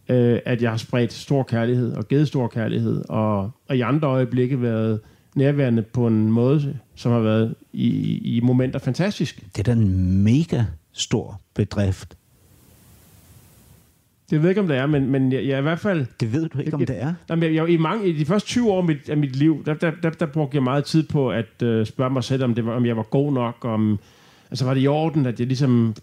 øh, at jeg har spredt stor kærlighed og givet stor kærlighed, og, og i andre øjeblikke været nærværende på en måde, som har været i, i momenter fantastisk. Det er da en mega stor bedrift. Det ved jeg ikke, om det er, men, men jeg, jeg i hvert fald... Det ved du ikke, om det er. Jamen, jeg, jeg, i, mange, I de første 20 år af mit, af mit liv, der, der, der, der brugte jeg meget tid på at øh, spørge mig selv, om, det var, om jeg var god nok, om, altså var det i orden, at jeg ligesom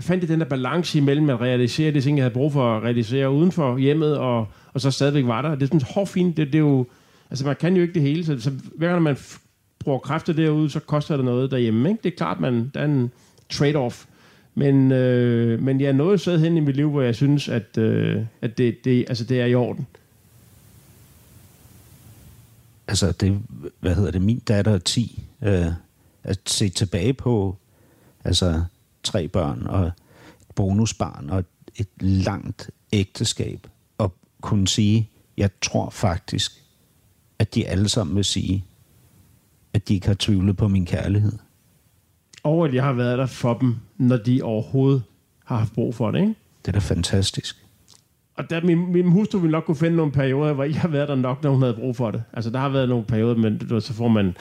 fandt den der balance imellem at realisere det ting, jeg havde brug for at realisere uden for hjemmet, og, og så stadigvæk var der. Det er sådan hårdt fint, det, det er jo, altså man kan jo ikke det hele, så, så hver gang man bruger kræfter derude, så koster det noget derhjemme, ikke? Det er klart, man, der er en trade-off. Men, øh, men jeg er nået sted hen i mit liv, hvor jeg synes, at, øh, at det, det, altså det er i orden. Altså, det, hvad hedder det, min datter er 10. Øh, at se tilbage på, altså, tre børn og et bonusbarn og et langt ægteskab, og kunne sige, jeg tror faktisk, at de alle sammen vil sige, at de ikke har tvivlet på min kærlighed. Og at jeg har været der for dem, når de overhovedet har haft brug for det. Ikke? Det er da fantastisk. Og der, min, min hustru ville nok kunne finde nogle perioder, hvor jeg har været der nok, når hun havde brug for det. Altså, der har været nogle perioder, men du så får man...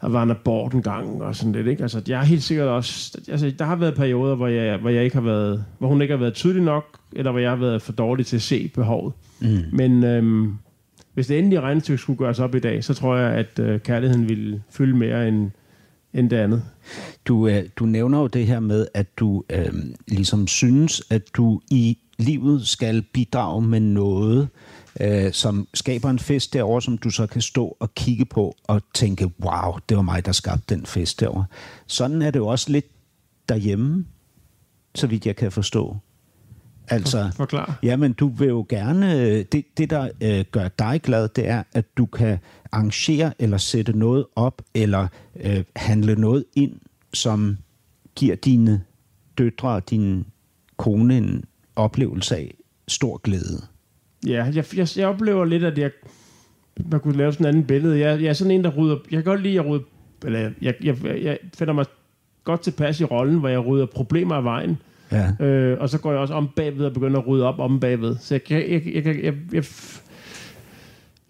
Der var en abort en gang, og sådan lidt, ikke? Altså, jeg har helt sikkert også... Altså, der har været perioder, hvor jeg, hvor jeg ikke har været... Hvor hun ikke har været tydelig nok, eller hvor jeg har været for dårlig til at se behovet. Mm. Men øhm, hvis det endelige regnestykke skulle gøres op i dag, så tror jeg, at øh, kærligheden ville fylde mere end, end det andet. Du, øh, du nævner jo det her med, at du øh, ligesom synes, at du i livet skal bidrage med noget, øh, som skaber en fest derovre, som du så kan stå og kigge på og tænke, wow, det var mig, der skabte den fest derovre. Sådan er det jo også lidt derhjemme, så vidt jeg kan forstå. Altså, Forklar. Jamen, du vil jo gerne... Det, det der øh, gør dig glad, det er, at du kan arrangere eller sætte noget op, eller øh, handle noget ind, som giver dine døtre og din kone en oplevelse af stor glæde. Ja, jeg, jeg, jeg oplever lidt, at jeg, man kunne lave sådan en anden billede. Jeg, jeg er sådan en, der rydder... Jeg kan godt lide at rydde... Eller jeg, jeg, jeg finder mig godt tilpas i rollen, hvor jeg rydder problemer af vejen. Ja. Øh, og så går jeg også om bagved og begynder at rydde op om bagved. Så jeg, jeg, jeg, jeg, jeg, jeg, jeg,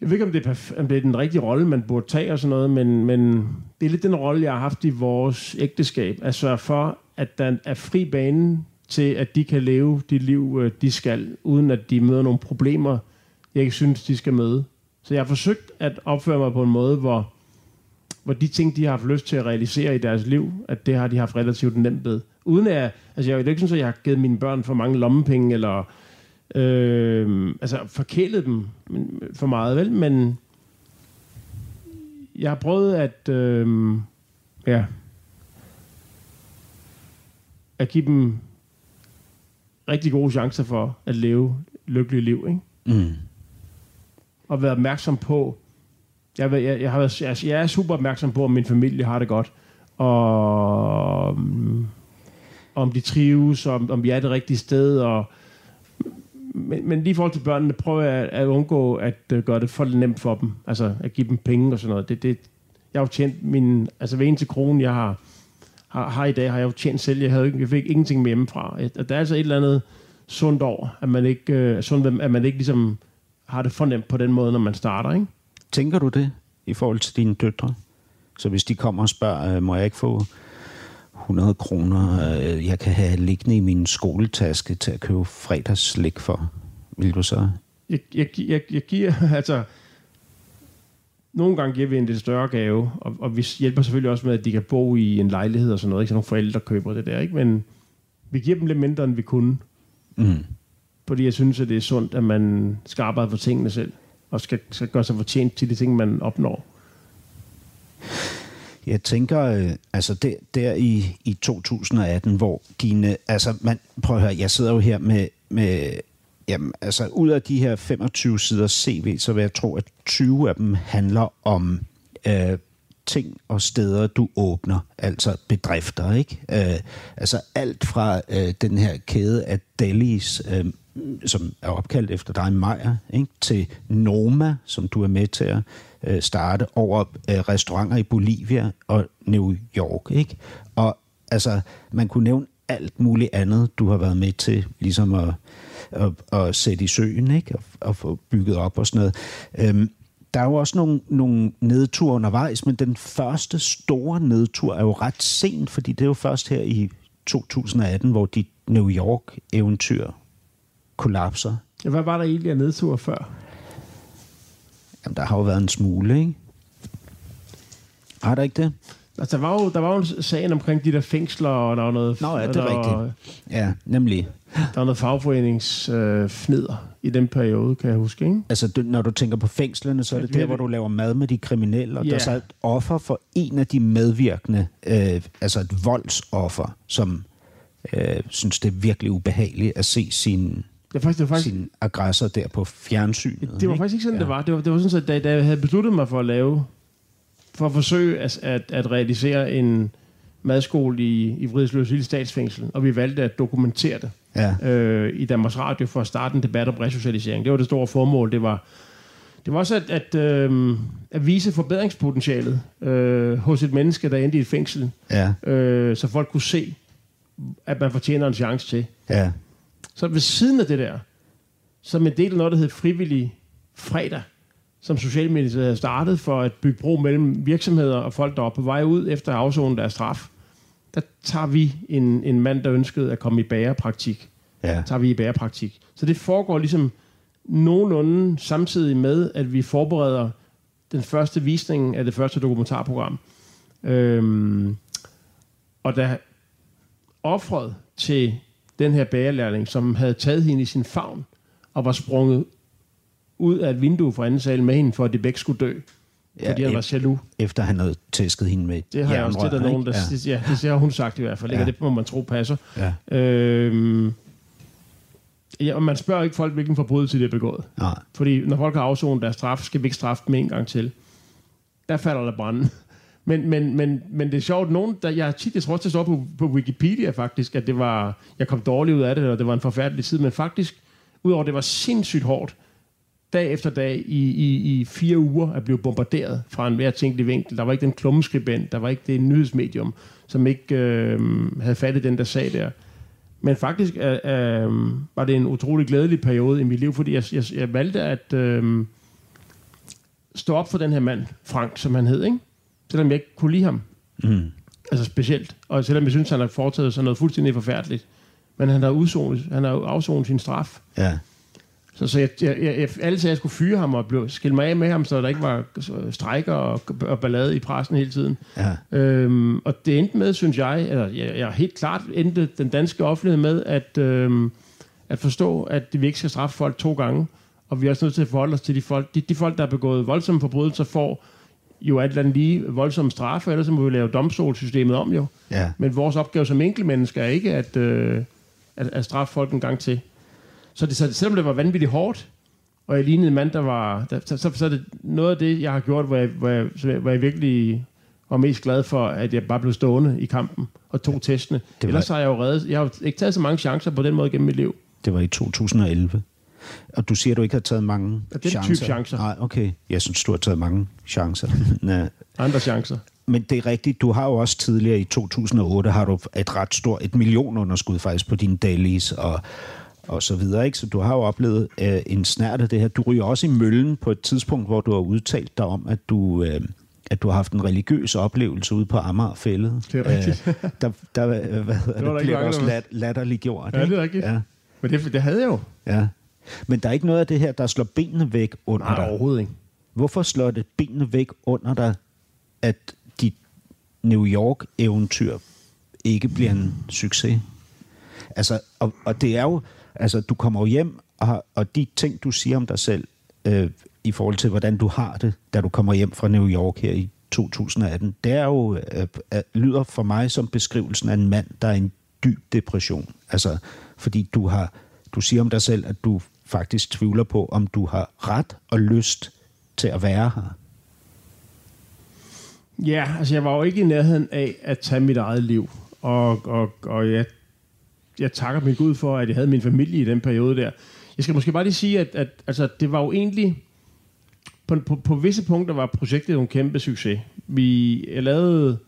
jeg ved ikke, om det, er, om det er den rigtige rolle, man burde tage og sådan noget, men, men det er lidt den rolle, jeg har haft i vores ægteskab. At sørge for, at der er fri bane til, at de kan leve det liv, øh, de skal, uden at de møder nogle problemer, jeg ikke synes, de skal møde. Så jeg har forsøgt at opføre mig på en måde, hvor, hvor de ting, de har haft lyst til at realisere i deres liv, at det har de haft relativt nemt ved. Uden at, altså jeg er ikke sådan, at jeg har givet mine børn for mange lommepenge, eller øh, altså forkælet dem for meget, vel? Men jeg har prøvet at, øh, ja, at give dem rigtig gode chancer for at leve lykkelige liv, ikke? Mm. Og være opmærksom på, jeg, jeg, jeg, har været, jeg, jeg er super opmærksom på, om min familie har det godt, og um, om de trives, om, om vi er det rigtige sted, og men, men lige i forhold til børnene, prøver jeg at undgå at uh, gøre det for nemt for dem. Altså at give dem penge og sådan noget. Det, det, jeg har jo tjent min, altså ved en til kronen, jeg har, har, har i dag, har jeg jo tjent selv. Jeg, havde, jeg fik ingenting med hjemmefra. Og der er altså et eller andet sundt over, at man ikke, uh, sundt, at man ikke ligesom har det for nemt på den måde, når man starter, ikke? Tænker du det i forhold til dine døtre? Så hvis de kommer og spørger, øh, må jeg ikke få 100 kroner, øh, jeg kan have liggende i min skoletaske til at købe fredagslik for, vil du så? Jeg, jeg, jeg, jeg giver, altså, nogle gange giver vi en lidt større gave, og, og vi hjælper selvfølgelig også med, at de kan bo i en lejlighed og sådan noget, ikke? Så nogle forældre køber det der, ikke? Men vi giver dem lidt mindre, end vi kunne. Mm. Fordi jeg synes, at det er sundt, at man skal arbejde for tingene selv og skal, skal gøre sig fortjent til de ting, man opnår. Jeg tænker, øh, altså der, der i, i 2018, hvor dine, altså man, prøv at høre, jeg sidder jo her med, med jamen, altså ud af de her 25 sider CV, så vil jeg tro, at 20 af dem handler om øh, ting og steder, du åbner, altså bedrifter, ikke? Øh, altså alt fra øh, den her kæde af delis, øh, som er opkaldt efter dig, Maja, ikke? til Noma, som du er med til at øh, starte, over øh, restauranter i Bolivia og New York. Ikke? Og altså, man kunne nævne alt muligt andet, du har været med til, ligesom at, at, at sætte i søen, ikke? Og, og få bygget op og sådan noget. Øhm, der er jo også nogle, nogle nedture undervejs, men den første store nedtur er jo ret sent, fordi det er jo først her i 2018, hvor dit New York-eventyr kollapser. Ja, hvad var der egentlig af nedtur før? Jamen, der har jo været en smule, ikke? Har der ikke det? Altså, der var jo, der var jo sagen omkring de der fængsler, og der var noget... Nå, ja, det er rigtigt. Ja, nemlig. Der var noget fagforeningsfnider øh, i den periode, kan jeg huske, ikke? Altså, du, når du tænker på fængslerne, så er det der, hvor du laver mad med de kriminelle, og ja. der er så et offer for en af de medvirkende, øh, altså et voldsoffer, som øh, synes, det er virkelig ubehageligt at se sin, det var faktisk, det var faktisk, sin aggressor der på fjernsynet. Det var faktisk ikke sådan, ja. det var. Det var, det var sådan, at da, da jeg havde besluttet mig for at lave, for at forsøge at, at, at realisere en madskole i, i Vridsløs Statsfængsel, og vi valgte at dokumentere det ja. øh, i Danmarks Radio for at starte en debat om resocialisering. Det var det store formål. Det var, det var også at, at, øh, at vise forbedringspotentialet øh, hos et menneske, der endte i et fængsel, ja. øh, så folk kunne se, at man fortjener en chance til. Ja. Så ved siden af det der, som en del af noget, der hedder frivillig fredag, som Socialministeriet havde startet for at bygge bro mellem virksomheder og folk, der var på vej ud efter afzonen deres straf, der tager vi en, en mand, der ønskede at komme i bagerpraktik Ja. tager vi i bærepraktik. Så det foregår ligesom nogenlunde samtidig med, at vi forbereder den første visning af det første dokumentarprogram. Øhm, og da offret til den her bagerlærling, som havde taget hende i sin favn, og var sprunget ud af et vindue fra anden sal med hende, for at de begge skulle dø, Ja, fordi han var jaloux. Efter han havde tæsket hende med Det har jeg også, det er der nogen, der, ja. ja, det har hun sagt i hvert fald, ikke? Ja. og det må man tro passer. Ja. Øhm, ja, og man spørger ikke folk, hvilken forbrydelse de har begået. Nej. Fordi når folk har afsonet deres straf, skal vi ikke straffe dem en gang til. Der falder der brænde. Men, men, men, men det er sjovt, nogen, der, jeg tit, jeg tror også, det står på, på Wikipedia faktisk, at det var, jeg kom dårligt ud af det, og det var en forfærdelig tid, men faktisk, udover at det var sindssygt hårdt, dag efter dag i, i, i fire uger at blive bombarderet fra en hver tænkelig vinkel. Der var ikke den klummeskribent, der var ikke det nyhedsmedium, som ikke øh, havde fattet den der sag der. Men faktisk øh, øh, var det en utrolig glædelig periode i mit liv, fordi jeg, jeg, jeg valgte at øh, stå op for den her mand, Frank, som han hed, ikke? Selvom jeg ikke kunne lide ham. Mm. Altså specielt. Og selvom jeg synes, han har foretaget sig noget fuldstændig forfærdeligt. Men han har, udsonet, han har afsonet sin straf. Ja. Så, så jeg, jeg, jeg, alle sagde, jeg skulle fyre ham og blev, skille mig af med ham, så der ikke var strækker og, og ballade i pressen hele tiden. Ja. Øhm, og det endte med, synes jeg, eller jeg, jeg helt klart endte den danske offentlighed med, at, øhm, at forstå, at vi ikke skal straffe folk to gange, og vi er også nødt til at forholde os til de folk. De, de folk, der har begået voldsomme forbrydelser, får jo alt andet lige voldsomme straffe, ellers så må vi lave domstolssystemet om jo. Ja. Men vores opgave som enkeltmennesker er ikke at, øh, at, at straffe folk en gang til. Så, det, så selvom det var vanvittigt hårdt, og jeg lignede en mand, der var... Der, så, så, så er det noget af det, jeg har gjort, hvor jeg, hvor, jeg, hvor jeg virkelig var mest glad for, at jeg bare blev stående i kampen og tog testene. Det var- Ellers har jeg jo reddet... Jeg har ikke taget så mange chancer på den måde gennem mit liv. Det var i 2011. Og du siger, at du ikke har taget mange Ja, det er chancer. type chancer. Nej, okay. Jeg synes, du har taget mange chancer. Andre chancer. Men det er rigtigt, du har jo også tidligere i 2008 har du et ret stort, et millionunderskud faktisk på dine dailies og, og så videre, ikke? Så du har jo oplevet øh, en snært af det her. Du ryger også i møllen på et tidspunkt, hvor du har udtalt dig om, at du, øh, at du har haft en religiøs oplevelse ude på Amagerfællet. Det er rigtigt. Øh, der, der, hvad hedder der det, ikke bliver også der- lat, latterligt gjort. Ja, det er rigtigt. Ja, Men det, det havde jeg jo. ja. Men der er ikke noget af det her, der slår benene væk under Nej, dig. overhovedet ikke. Hvorfor slår det benene væk under dig, at dit New York-eventyr ikke bliver en succes? Altså, og, og det er jo, altså, du kommer jo hjem, og, og de ting, du siger om dig selv, øh, i forhold til, hvordan du har det, da du kommer hjem fra New York her i 2018, det er jo, øh, øh, lyder for mig som beskrivelsen af en mand, der er i en dyb depression. Altså, fordi du har, du siger om dig selv, at du faktisk tvivler på, om du har ret og lyst til at være her. Ja, altså jeg var jo ikke i nærheden af at tage mit eget liv. Og, og, og jeg, jeg takker min Gud for, at jeg havde min familie i den periode der. Jeg skal måske bare lige sige, at, at altså, det var jo egentlig... På, på, på visse punkter var projektet jo en kæmpe succes. Vi jeg lavede...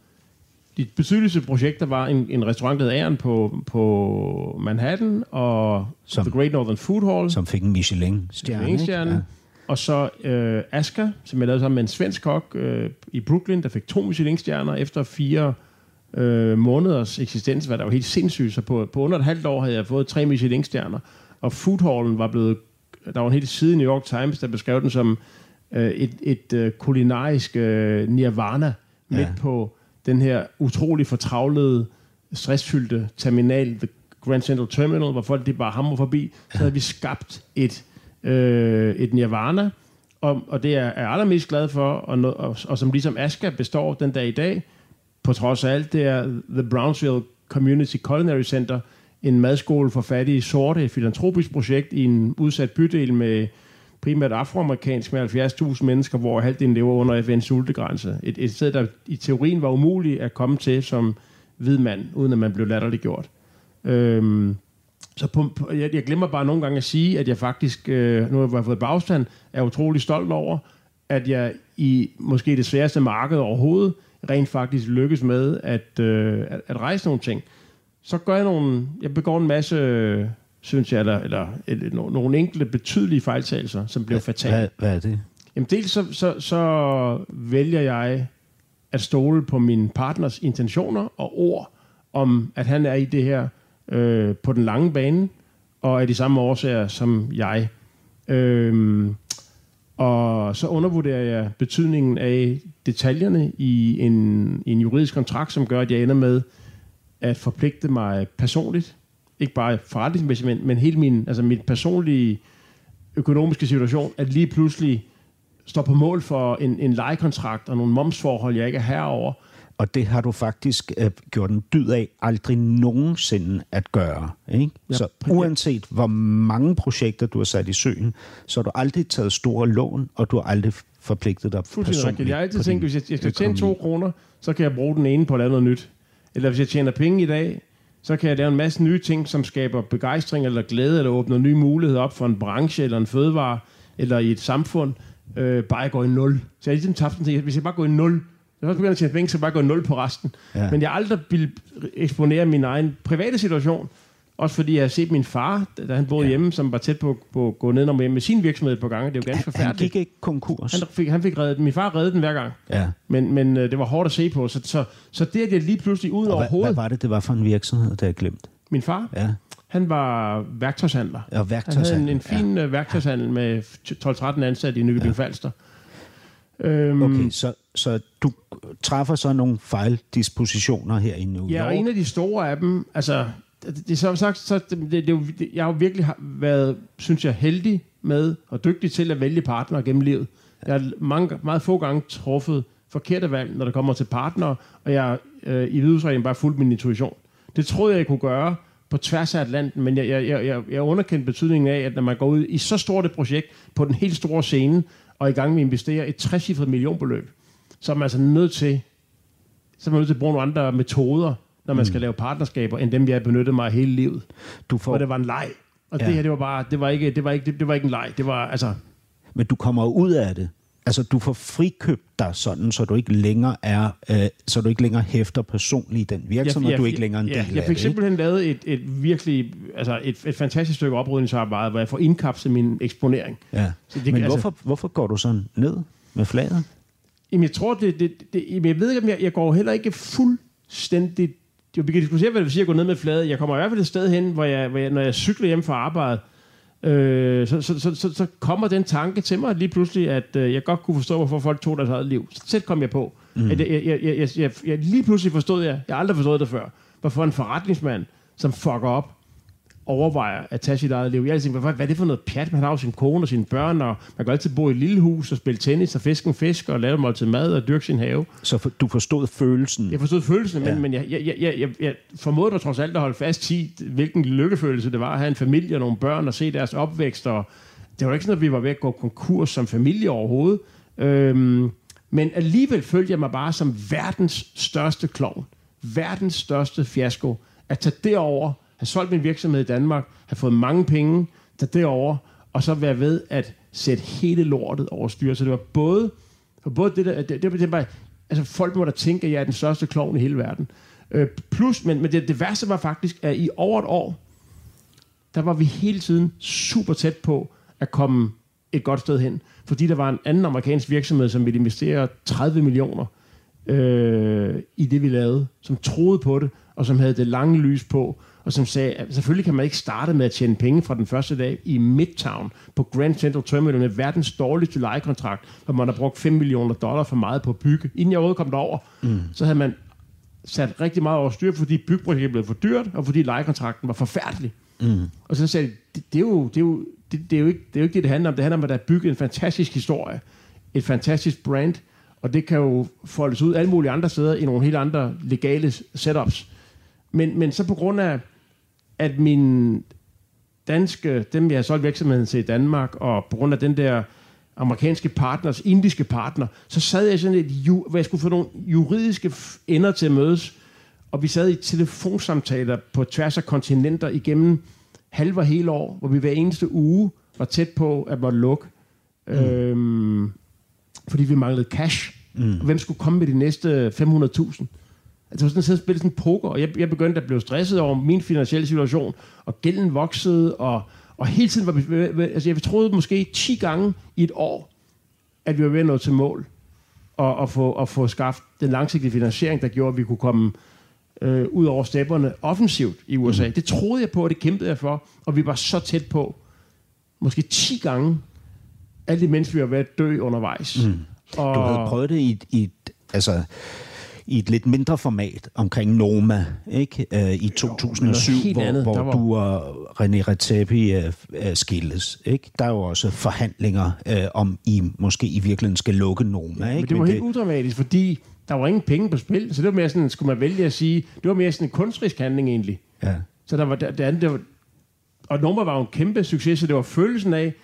De betydeligste projekter var en, en restaurant, der hed Æren på, på Manhattan, og Som- The Great Northern Food Hall. Som fik en Michelin-stjerne. Ja. Og så øh, Aska, som jeg lavede sammen med en svensk kok øh, i Brooklyn, der fik to Michelin-stjerner efter fire øh, måneders eksistens, hvad der var helt sindssygt. Så på, på under et halvt år havde jeg fået tre Michelin-stjerner. Og foodhallen var blevet... Der var en hel side i New York Times, der beskrev den som øh, et, et øh, kulinarisk øh, nirvana midt Ja. på den her utrolig fortravlede, stressfyldte terminal, The Grand Central Terminal, hvor folk de bare hammer forbi. Så havde vi skabt et, øh, et nirvana, og, og det er jeg allermest glad for, og, no, og, og som ligesom Aska består den dag i dag, på trods af alt, det er The Brownsville Community Culinary Center, en madskole for fattige sorte, et filantropisk projekt i en udsat bydel med primært afroamerikansk med 70.000 mennesker, hvor halvdelen lever under FN's sultegrænse. Et, et sted, der i teorien var umuligt at komme til som hvid mand, uden at man blev latterliggjort. Øhm, så på, på, jeg, jeg glemmer bare nogle gange at sige, at jeg faktisk, øh, nu har jeg fået bagstand, er utrolig stolt over, at jeg i måske det sværeste marked overhovedet, rent faktisk lykkes med at, øh, at, at rejse nogle ting. Så gør jeg nogle, jeg begår en masse, øh, synes jeg, eller, eller, eller no- nogle enkelte betydelige fejltagelser, som blev fatale. Hvad, hvad er det? Jamen dels så, så, så vælger jeg at stole på min partners intentioner og ord om, at han er i det her øh, på den lange bane, og af de samme årsager som jeg. Øhm, og så undervurderer jeg betydningen af detaljerne i en, i en juridisk kontrakt, som gør, at jeg ender med at forpligte mig personligt, ikke bare forretningsmæssigt, men, men hele min, altså min personlige økonomiske situation, at lige pludselig står på mål for en, en lejekontrakt og nogle momsforhold, jeg ikke er herover. Og det har du faktisk øh, gjort en dyd af aldrig nogensinde at gøre. Ikke? Ja, så uanset hvor mange projekter du har sat i søen, så har du aldrig taget store lån, og du har aldrig forpligtet dig personligt. Jeg har altid tænkt, hvis jeg, jeg skal tjene to kroner, så kan jeg bruge den ene på at lave noget nyt. Eller hvis jeg tjener penge i dag, så kan jeg lave en masse nye ting, som skaber begejstring eller glæde, eller åbner nye muligheder op for en branche, eller en fødevare, eller i et samfund, øh, bare jeg går i nul. Så jeg ligesom tabt den hvis jeg bare går i nul, jeg har også begyndt at tjene penge, så bare gå i nul på resten. Ja. Men jeg aldrig ville eksponere min egen private situation, også fordi jeg har set min far, da han boede ja. hjemme, som var tæt på, på at gå ned og med sin virksomhed på gange. Det er jo ganske forfærdeligt. Han gik ikke konkurs. Han fik, han fik reddet Min far reddede den hver gang. Ja. Men, men øh, det var hårdt at se på. Så, så, så det, at jeg lige pludselig ud og over hvad, hovedet... Hvad var det, det var for en virksomhed, der jeg glemt? Min far? Ja. Han var værktøjshandler. Ja, værktøjshandler. Han havde en, en fin ja. Øh, værktøjshandel med 12-13 ansatte i Nykøbing ja. Falster. Øhm, okay, så, så du træffer så nogle fejldispositioner her i New York? Ja, og en af de store af dem, altså, det, det, som sagt, så det, det, det, jeg har jo virkelig været, synes jeg, heldig med og dygtig til at vælge partner gennem livet. Jeg har mange, meget få gange truffet forkerte valg, når det kommer til partner, og jeg øh, i vidusreglen bare fulgt min intuition. Det troede jeg, jeg kunne gøre på tværs af Atlanten, men jeg, jeg, jeg, jeg underkendte betydningen af, at når man går ud i så stort et projekt på den helt store scene, og er i gang med at investere et 60 millionbeløb, så er man altså nødt til, så er man nødt til at bruge nogle andre metoder, når man mm. skal lave partnerskaber, end dem, jeg har benyttet mig hele livet. Du får... Og det var en leg. Og ja. det her, det var bare, det var ikke, det var ikke, det, det var ikke en leg. Det var, altså... Men du kommer ud af det. Altså, du får frikøbt dig sådan, så du ikke længere er, øh, så du ikke længere hæfter personligt i den virksomhed, og du er ikke længere en ja, del jeg, jeg fik det, simpelthen lavet et, et virkelig, altså et, et fantastisk stykke oprydningsarbejde, hvor jeg får indkapslet min eksponering. Ja. Så det, Men altså, hvorfor, hvorfor går du sådan ned med flaget? Jamen, jeg tror, det, det, det jamen, jeg ved ikke, om jeg, jeg går heller ikke fuldstændigt jo, vi kan diskutere, hvad det vil sige at gå ned med flade. Jeg kommer i hvert fald et sted hen, hvor jeg, hvor jeg når jeg cykler hjem fra arbejde, øh, så, så, så, så, så kommer den tanke til mig lige pludselig, at øh, jeg godt kunne forstå, hvorfor folk tog deres eget liv. Så selv kom jeg på. Mm. At jeg, jeg, jeg, jeg, jeg, jeg, lige pludselig forstod jeg, jeg har aldrig forstået det før, hvorfor en forretningsmand, som fucker op, overvejer at tage sit eget liv. Jeg tænker, hvad, hvad er det for noget pjat? Man har jo sin kone og sine børn, og man kan altid bo i et lille hus og spille tennis og fiske en fisk og lave mål til mad og dyrke sin have. Så for, du forstod følelsen? Jeg forstod følelsen, ja. men, men jeg, jeg, jeg, jeg, jeg formåede mig trods alt at holde fast i, hvilken lykkefølelse det var at have en familie og nogle børn og se deres opvækst. Og det var ikke sådan, at vi var ved at gå konkurs som familie overhovedet. Øhm, men alligevel følte jeg mig bare som verdens største klovn. Verdens største fiasko. At tage derover have solgt min virksomhed i Danmark, have fået mange penge, der derover og så være ved at sætte hele lortet over styr. Så det var både, for både det der, det, det, det var, altså folk må da tænke, at jeg er den største klovn i hele verden. Øh, plus, men, men det, det værste var faktisk, at i over et år, der var vi hele tiden super tæt på at komme et godt sted hen. Fordi der var en anden amerikansk virksomhed, som ville investere 30 millioner øh, i det, vi lavede, som troede på det, og som havde det lange lys på, og som sagde, at selvfølgelig kan man ikke starte med at tjene penge fra den første dag i Midtown på Grand Central Terminal med verdens dårligste lejekontrakt, hvor man har brugt 5 millioner dollar for meget på at bygge. Inden jeg overhovedet kom derover, mm. så havde man sat rigtig meget over styr, fordi byggeprojektet blev for dyrt, og fordi lejekontrakten var forfærdelig. Mm. Og så sagde de, det, det, er jo, det, er jo, det, det, er jo ikke, det er jo ikke det, det handler om. Det handler om, at der er bygget en fantastisk historie, et fantastisk brand, og det kan jo foldes ud alle mulige andre steder i nogle helt andre legale setups. Men, men så på grund af, at min danske, dem jeg har solgt virksomheden til i Danmark, og på grund af den der amerikanske partners, indiske partner, så sad jeg sådan et, hvor jeg skulle få nogle juridiske ender til at mødes, og vi sad i telefonsamtaler på tværs af kontinenter igennem halv og hele år, hvor vi hver eneste uge var tæt på at måtte lukke, mm. øhm, fordi vi manglede cash. Mm. Og hvem skulle komme med de næste 500.000? Altså, sådan at spille sådan poker, og jeg, jeg begyndte at blive stresset over min finansielle situation, og gælden voksede, og, og hele tiden var vi, altså jeg troede måske 10 gange i et år, at vi var ved at nå til mål, og, og, få, og få skaffet den langsigtede finansiering, der gjorde, at vi kunne komme øh, ud over stepperne offensivt i USA. Mm. Det troede jeg på, og det kæmpede jeg for, og vi var så tæt på, måske 10 gange, alt imens vi var ved at dø undervejs. Mm. Og... Du havde prøvet det i, i altså, i et lidt mindre format omkring Noma, ikke? Uh, I 2007, jo, hvor, hvor var... du og René Redzepi uh, uh, skilles. Ikke? Der er jo også forhandlinger uh, om, I måske i virkeligheden skal lukke Noma. Ikke? Men det var Men helt det... udramatisk, fordi der var ingen penge på spil, så det var mere sådan, skulle man vælge at sige, det var mere sådan en kunstrisk handling egentlig. Ja. Så der var det, det andet, det var, og Noma var jo en kæmpe succes, så det var følelsen af,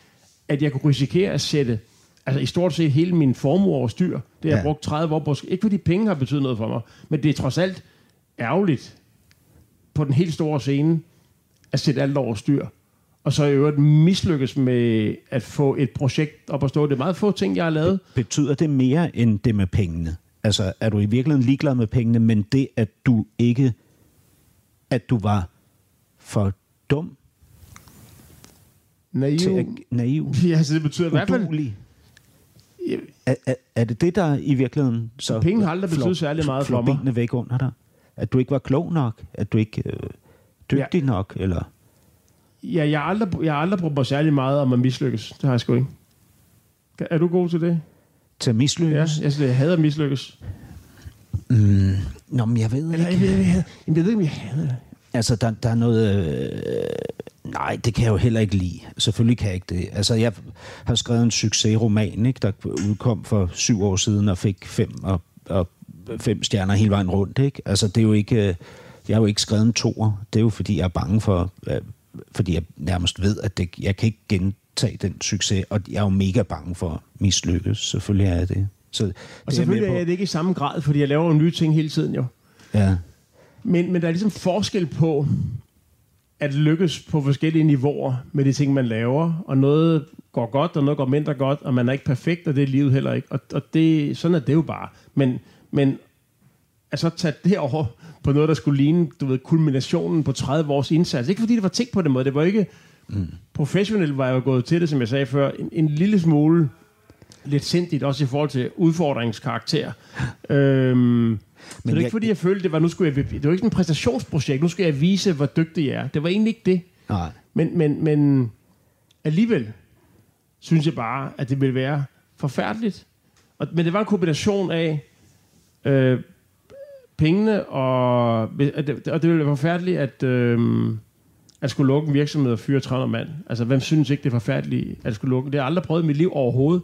at jeg kunne risikere at sætte altså i stort set hele min formue over styr. Det har ja. jeg brugt 30 år på. Ikke fordi penge har betydet noget for mig, men det er trods alt ærgerligt på den helt store scene at sætte alt over styr. Og så i øvrigt mislykkes med at få et projekt op at stå. Det er meget få ting, jeg har lavet. Betyder det mere end det med pengene? Altså, er du i virkeligheden ligeglad med pengene, men det, at du ikke... At du var for dum Naiv. Til at, naiv. Ja, så det betyder Udulig. i hvert fald... Er, er, er det det, der i virkeligheden så... Penge har aldrig betydet særlig meget for mig. væk under dig? At du ikke var klog nok? At du ikke øh, dygtig ja. nok? Eller? Ja, jeg har, aldrig, jeg har aldrig brugt mig særlig meget om at mislykkes. Det har jeg sgu ikke. Er du god til det? Til at mislykkes? Ja, jeg, jeg hader at mislykkes. Mm, nå, men jeg ved ikke. Jeg, jeg, jeg, jeg, jeg ved ikke, om jeg hader det. Altså, der, der er noget... Øh, nej, det kan jeg jo heller ikke lide. Selvfølgelig kan jeg ikke det. Altså, jeg har skrevet en succesroman, ikke, der udkom for syv år siden og fik fem og, og fem stjerner hele vejen rundt. Ikke? Altså, det er jo ikke... Øh, jeg har jo ikke skrevet en toer. Det er jo, fordi jeg er bange for... Øh, fordi jeg nærmest ved, at det, jeg kan ikke gentage den succes, og jeg er jo mega bange for at mislykkes. Selvfølgelig er jeg det. Så og det selvfølgelig er, er det ikke i samme grad, fordi jeg laver jo nye ting hele tiden jo. Ja. Men, men der er ligesom forskel på at lykkes på forskellige niveauer med de ting, man laver. Og noget går godt, og noget går mindre godt, og man er ikke perfekt, og det er livet heller ikke. Og, og det, sådan er det jo bare. Men, men altså tage det over på noget, der skulle ligne du ved, kulminationen på 30 års indsats. Ikke fordi det var tænkt på den måde. Det var ikke... Mm. Professionelt var jeg jo gået til det, som jeg sagde før, en, en lille smule lidt sindigt, også i forhold til udfordringskarakter. øhm, så det er ikke fordi, jeg følte, det var, nu skulle jeg, det var ikke et præstationsprojekt, nu skal jeg vise, hvor dygtig jeg er. Det var egentlig ikke det. Nej. Men, men, men alligevel synes jeg bare, at det ville være forfærdeligt. Og, men det var en kombination af øh, pengene, og, og, det, og det ville være forfærdeligt, at, øh, at skulle lukke en virksomhed og fyre 300 mand. Altså, hvem synes ikke, det er forfærdeligt, at skulle lukke? Det har jeg aldrig prøvet i mit liv overhovedet.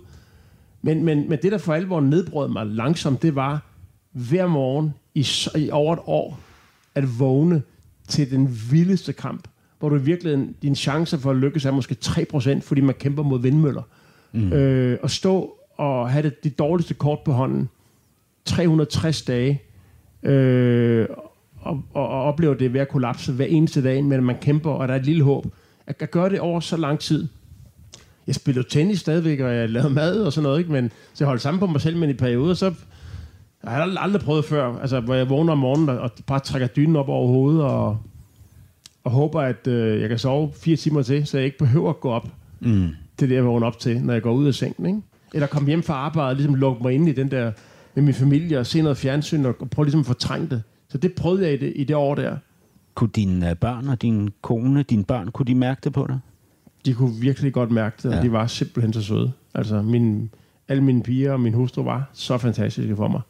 Men, men, men det, der for alvor nedbrød mig langsomt, det var, hver morgen i, i over et år at vågne til den vildeste kamp, hvor du i virkeligheden, dine chancer for at lykkes er måske 3%, fordi man kæmper mod vindmøller. Mm. Øh, og stå og have det, de dårligste kort på hånden, 360 dage, øh, og, og, og opleve det ved at kollapse hver eneste dag, men man kæmper, og der er et lille håb. At gøre det over så lang tid. Jeg spillede tennis stadigvæk, og jeg lavede mad og sådan noget, ikke? Men, så jeg holdt sammen på mig selv, men i perioder, så jeg har aldrig prøvet før, altså, hvor jeg vågner om morgenen og bare trækker dynen op over hovedet og, og håber, at øh, jeg kan sove fire timer til, så jeg ikke behøver at gå op mm. til det, jeg vågner op til, når jeg går ud af sengen. Ikke? Eller komme hjem fra arbejde og ligesom lukke mig ind i den der med min familie og se noget fjernsyn og, og prøve ligesom at fortrænge det. Så det prøvede jeg i det, i det år der. Kunne dine øh, børn og din kone, dine børn, kunne de mærke det på dig? De kunne virkelig godt mærke det, og ja. de var simpelthen så søde. Altså, min, alle mine piger og min hustru var så fantastiske for mig.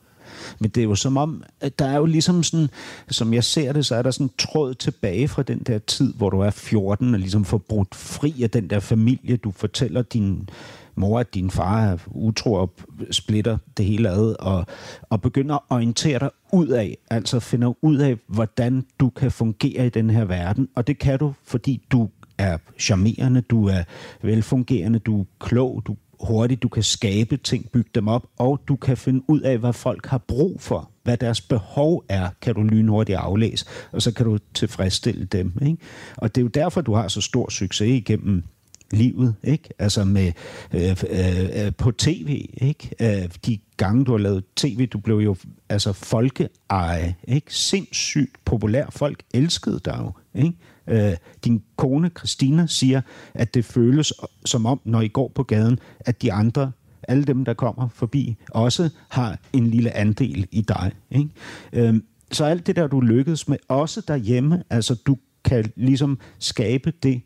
Men det er jo som om, at der er jo ligesom sådan, som jeg ser det, så er der sådan en tråd tilbage fra den der tid, hvor du er 14 og ligesom får brudt fri af den der familie. Du fortæller din mor, at din far er utro og splitter det hele ad, og, og begynder at orientere dig ud af, altså finder ud af, hvordan du kan fungere i den her verden. Og det kan du, fordi du er charmerende, du er velfungerende, du er klog, du hurtig du kan skabe ting, bygge dem op, og du kan finde ud af, hvad folk har brug for. Hvad deres behov er, kan du lynhurtigt aflæse, og så kan du tilfredsstille dem. Ikke? Og det er jo derfor, du har så stor succes igennem livet, ikke? Altså med øh, øh, øh på tv, ikke? Øh, de gange du har lavet tv, du blev jo altså folkeeje, ikke? Sindssygt populær. Folk elskede dig jo, ikke? Øh, din kone, Christina, siger, at det føles som om, når I går på gaden, at de andre, alle dem, der kommer forbi, også har en lille andel i dig. Ikke? Øh, så alt det der, du lykkedes med, også derhjemme, altså du kan ligesom skabe det,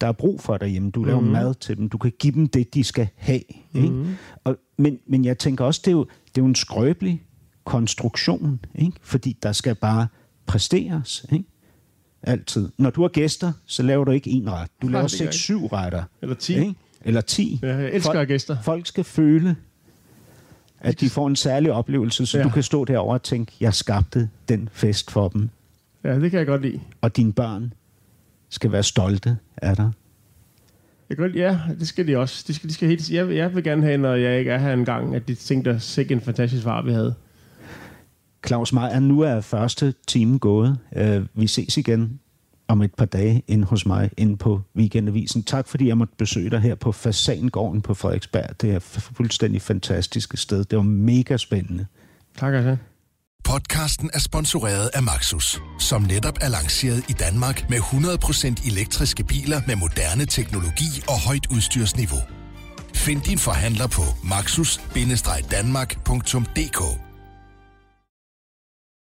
der er brug for derhjemme. Du laver mm. mad til dem, du kan give dem det, de skal have. Ikke? Mm. Og, men, men jeg tænker også, det er jo, det er jo en skrøbelig konstruktion, ikke? fordi der skal bare præsteres. Ikke? Altid. Når du har gæster, så laver du ikke en ret. Du laver seks, syv retter. Eller ti. Ikke? Eller ti. Ja, jeg elsker folk, gæster. Folk skal føle, at de får en særlig oplevelse, så ja. du kan stå derovre og tænke, jeg skabte den fest for dem. Ja, det kan jeg godt lide. Og dine børn skal være stolte af dig. Jeg kan, ja, det skal de også. De skal, de skal helt, jeg, jeg vil gerne have, når jeg ikke er her engang, at de tænker, sikke en fantastisk far, vi havde. Claus Meier, nu er første time gået. Uh, vi ses igen om et par dage ind hos mig inde på Weekendavisen. Tak fordi jeg måtte besøge dig her på Fasangården på Frederiksberg. Det er et fuldstændig fantastisk sted. Det var mega spændende. Tak, altså. Podcasten er sponsoreret af Maxus, som netop er lanceret i Danmark med 100% elektriske biler med moderne teknologi og højt udstyrsniveau. Find din forhandler på maxus-danmark.dk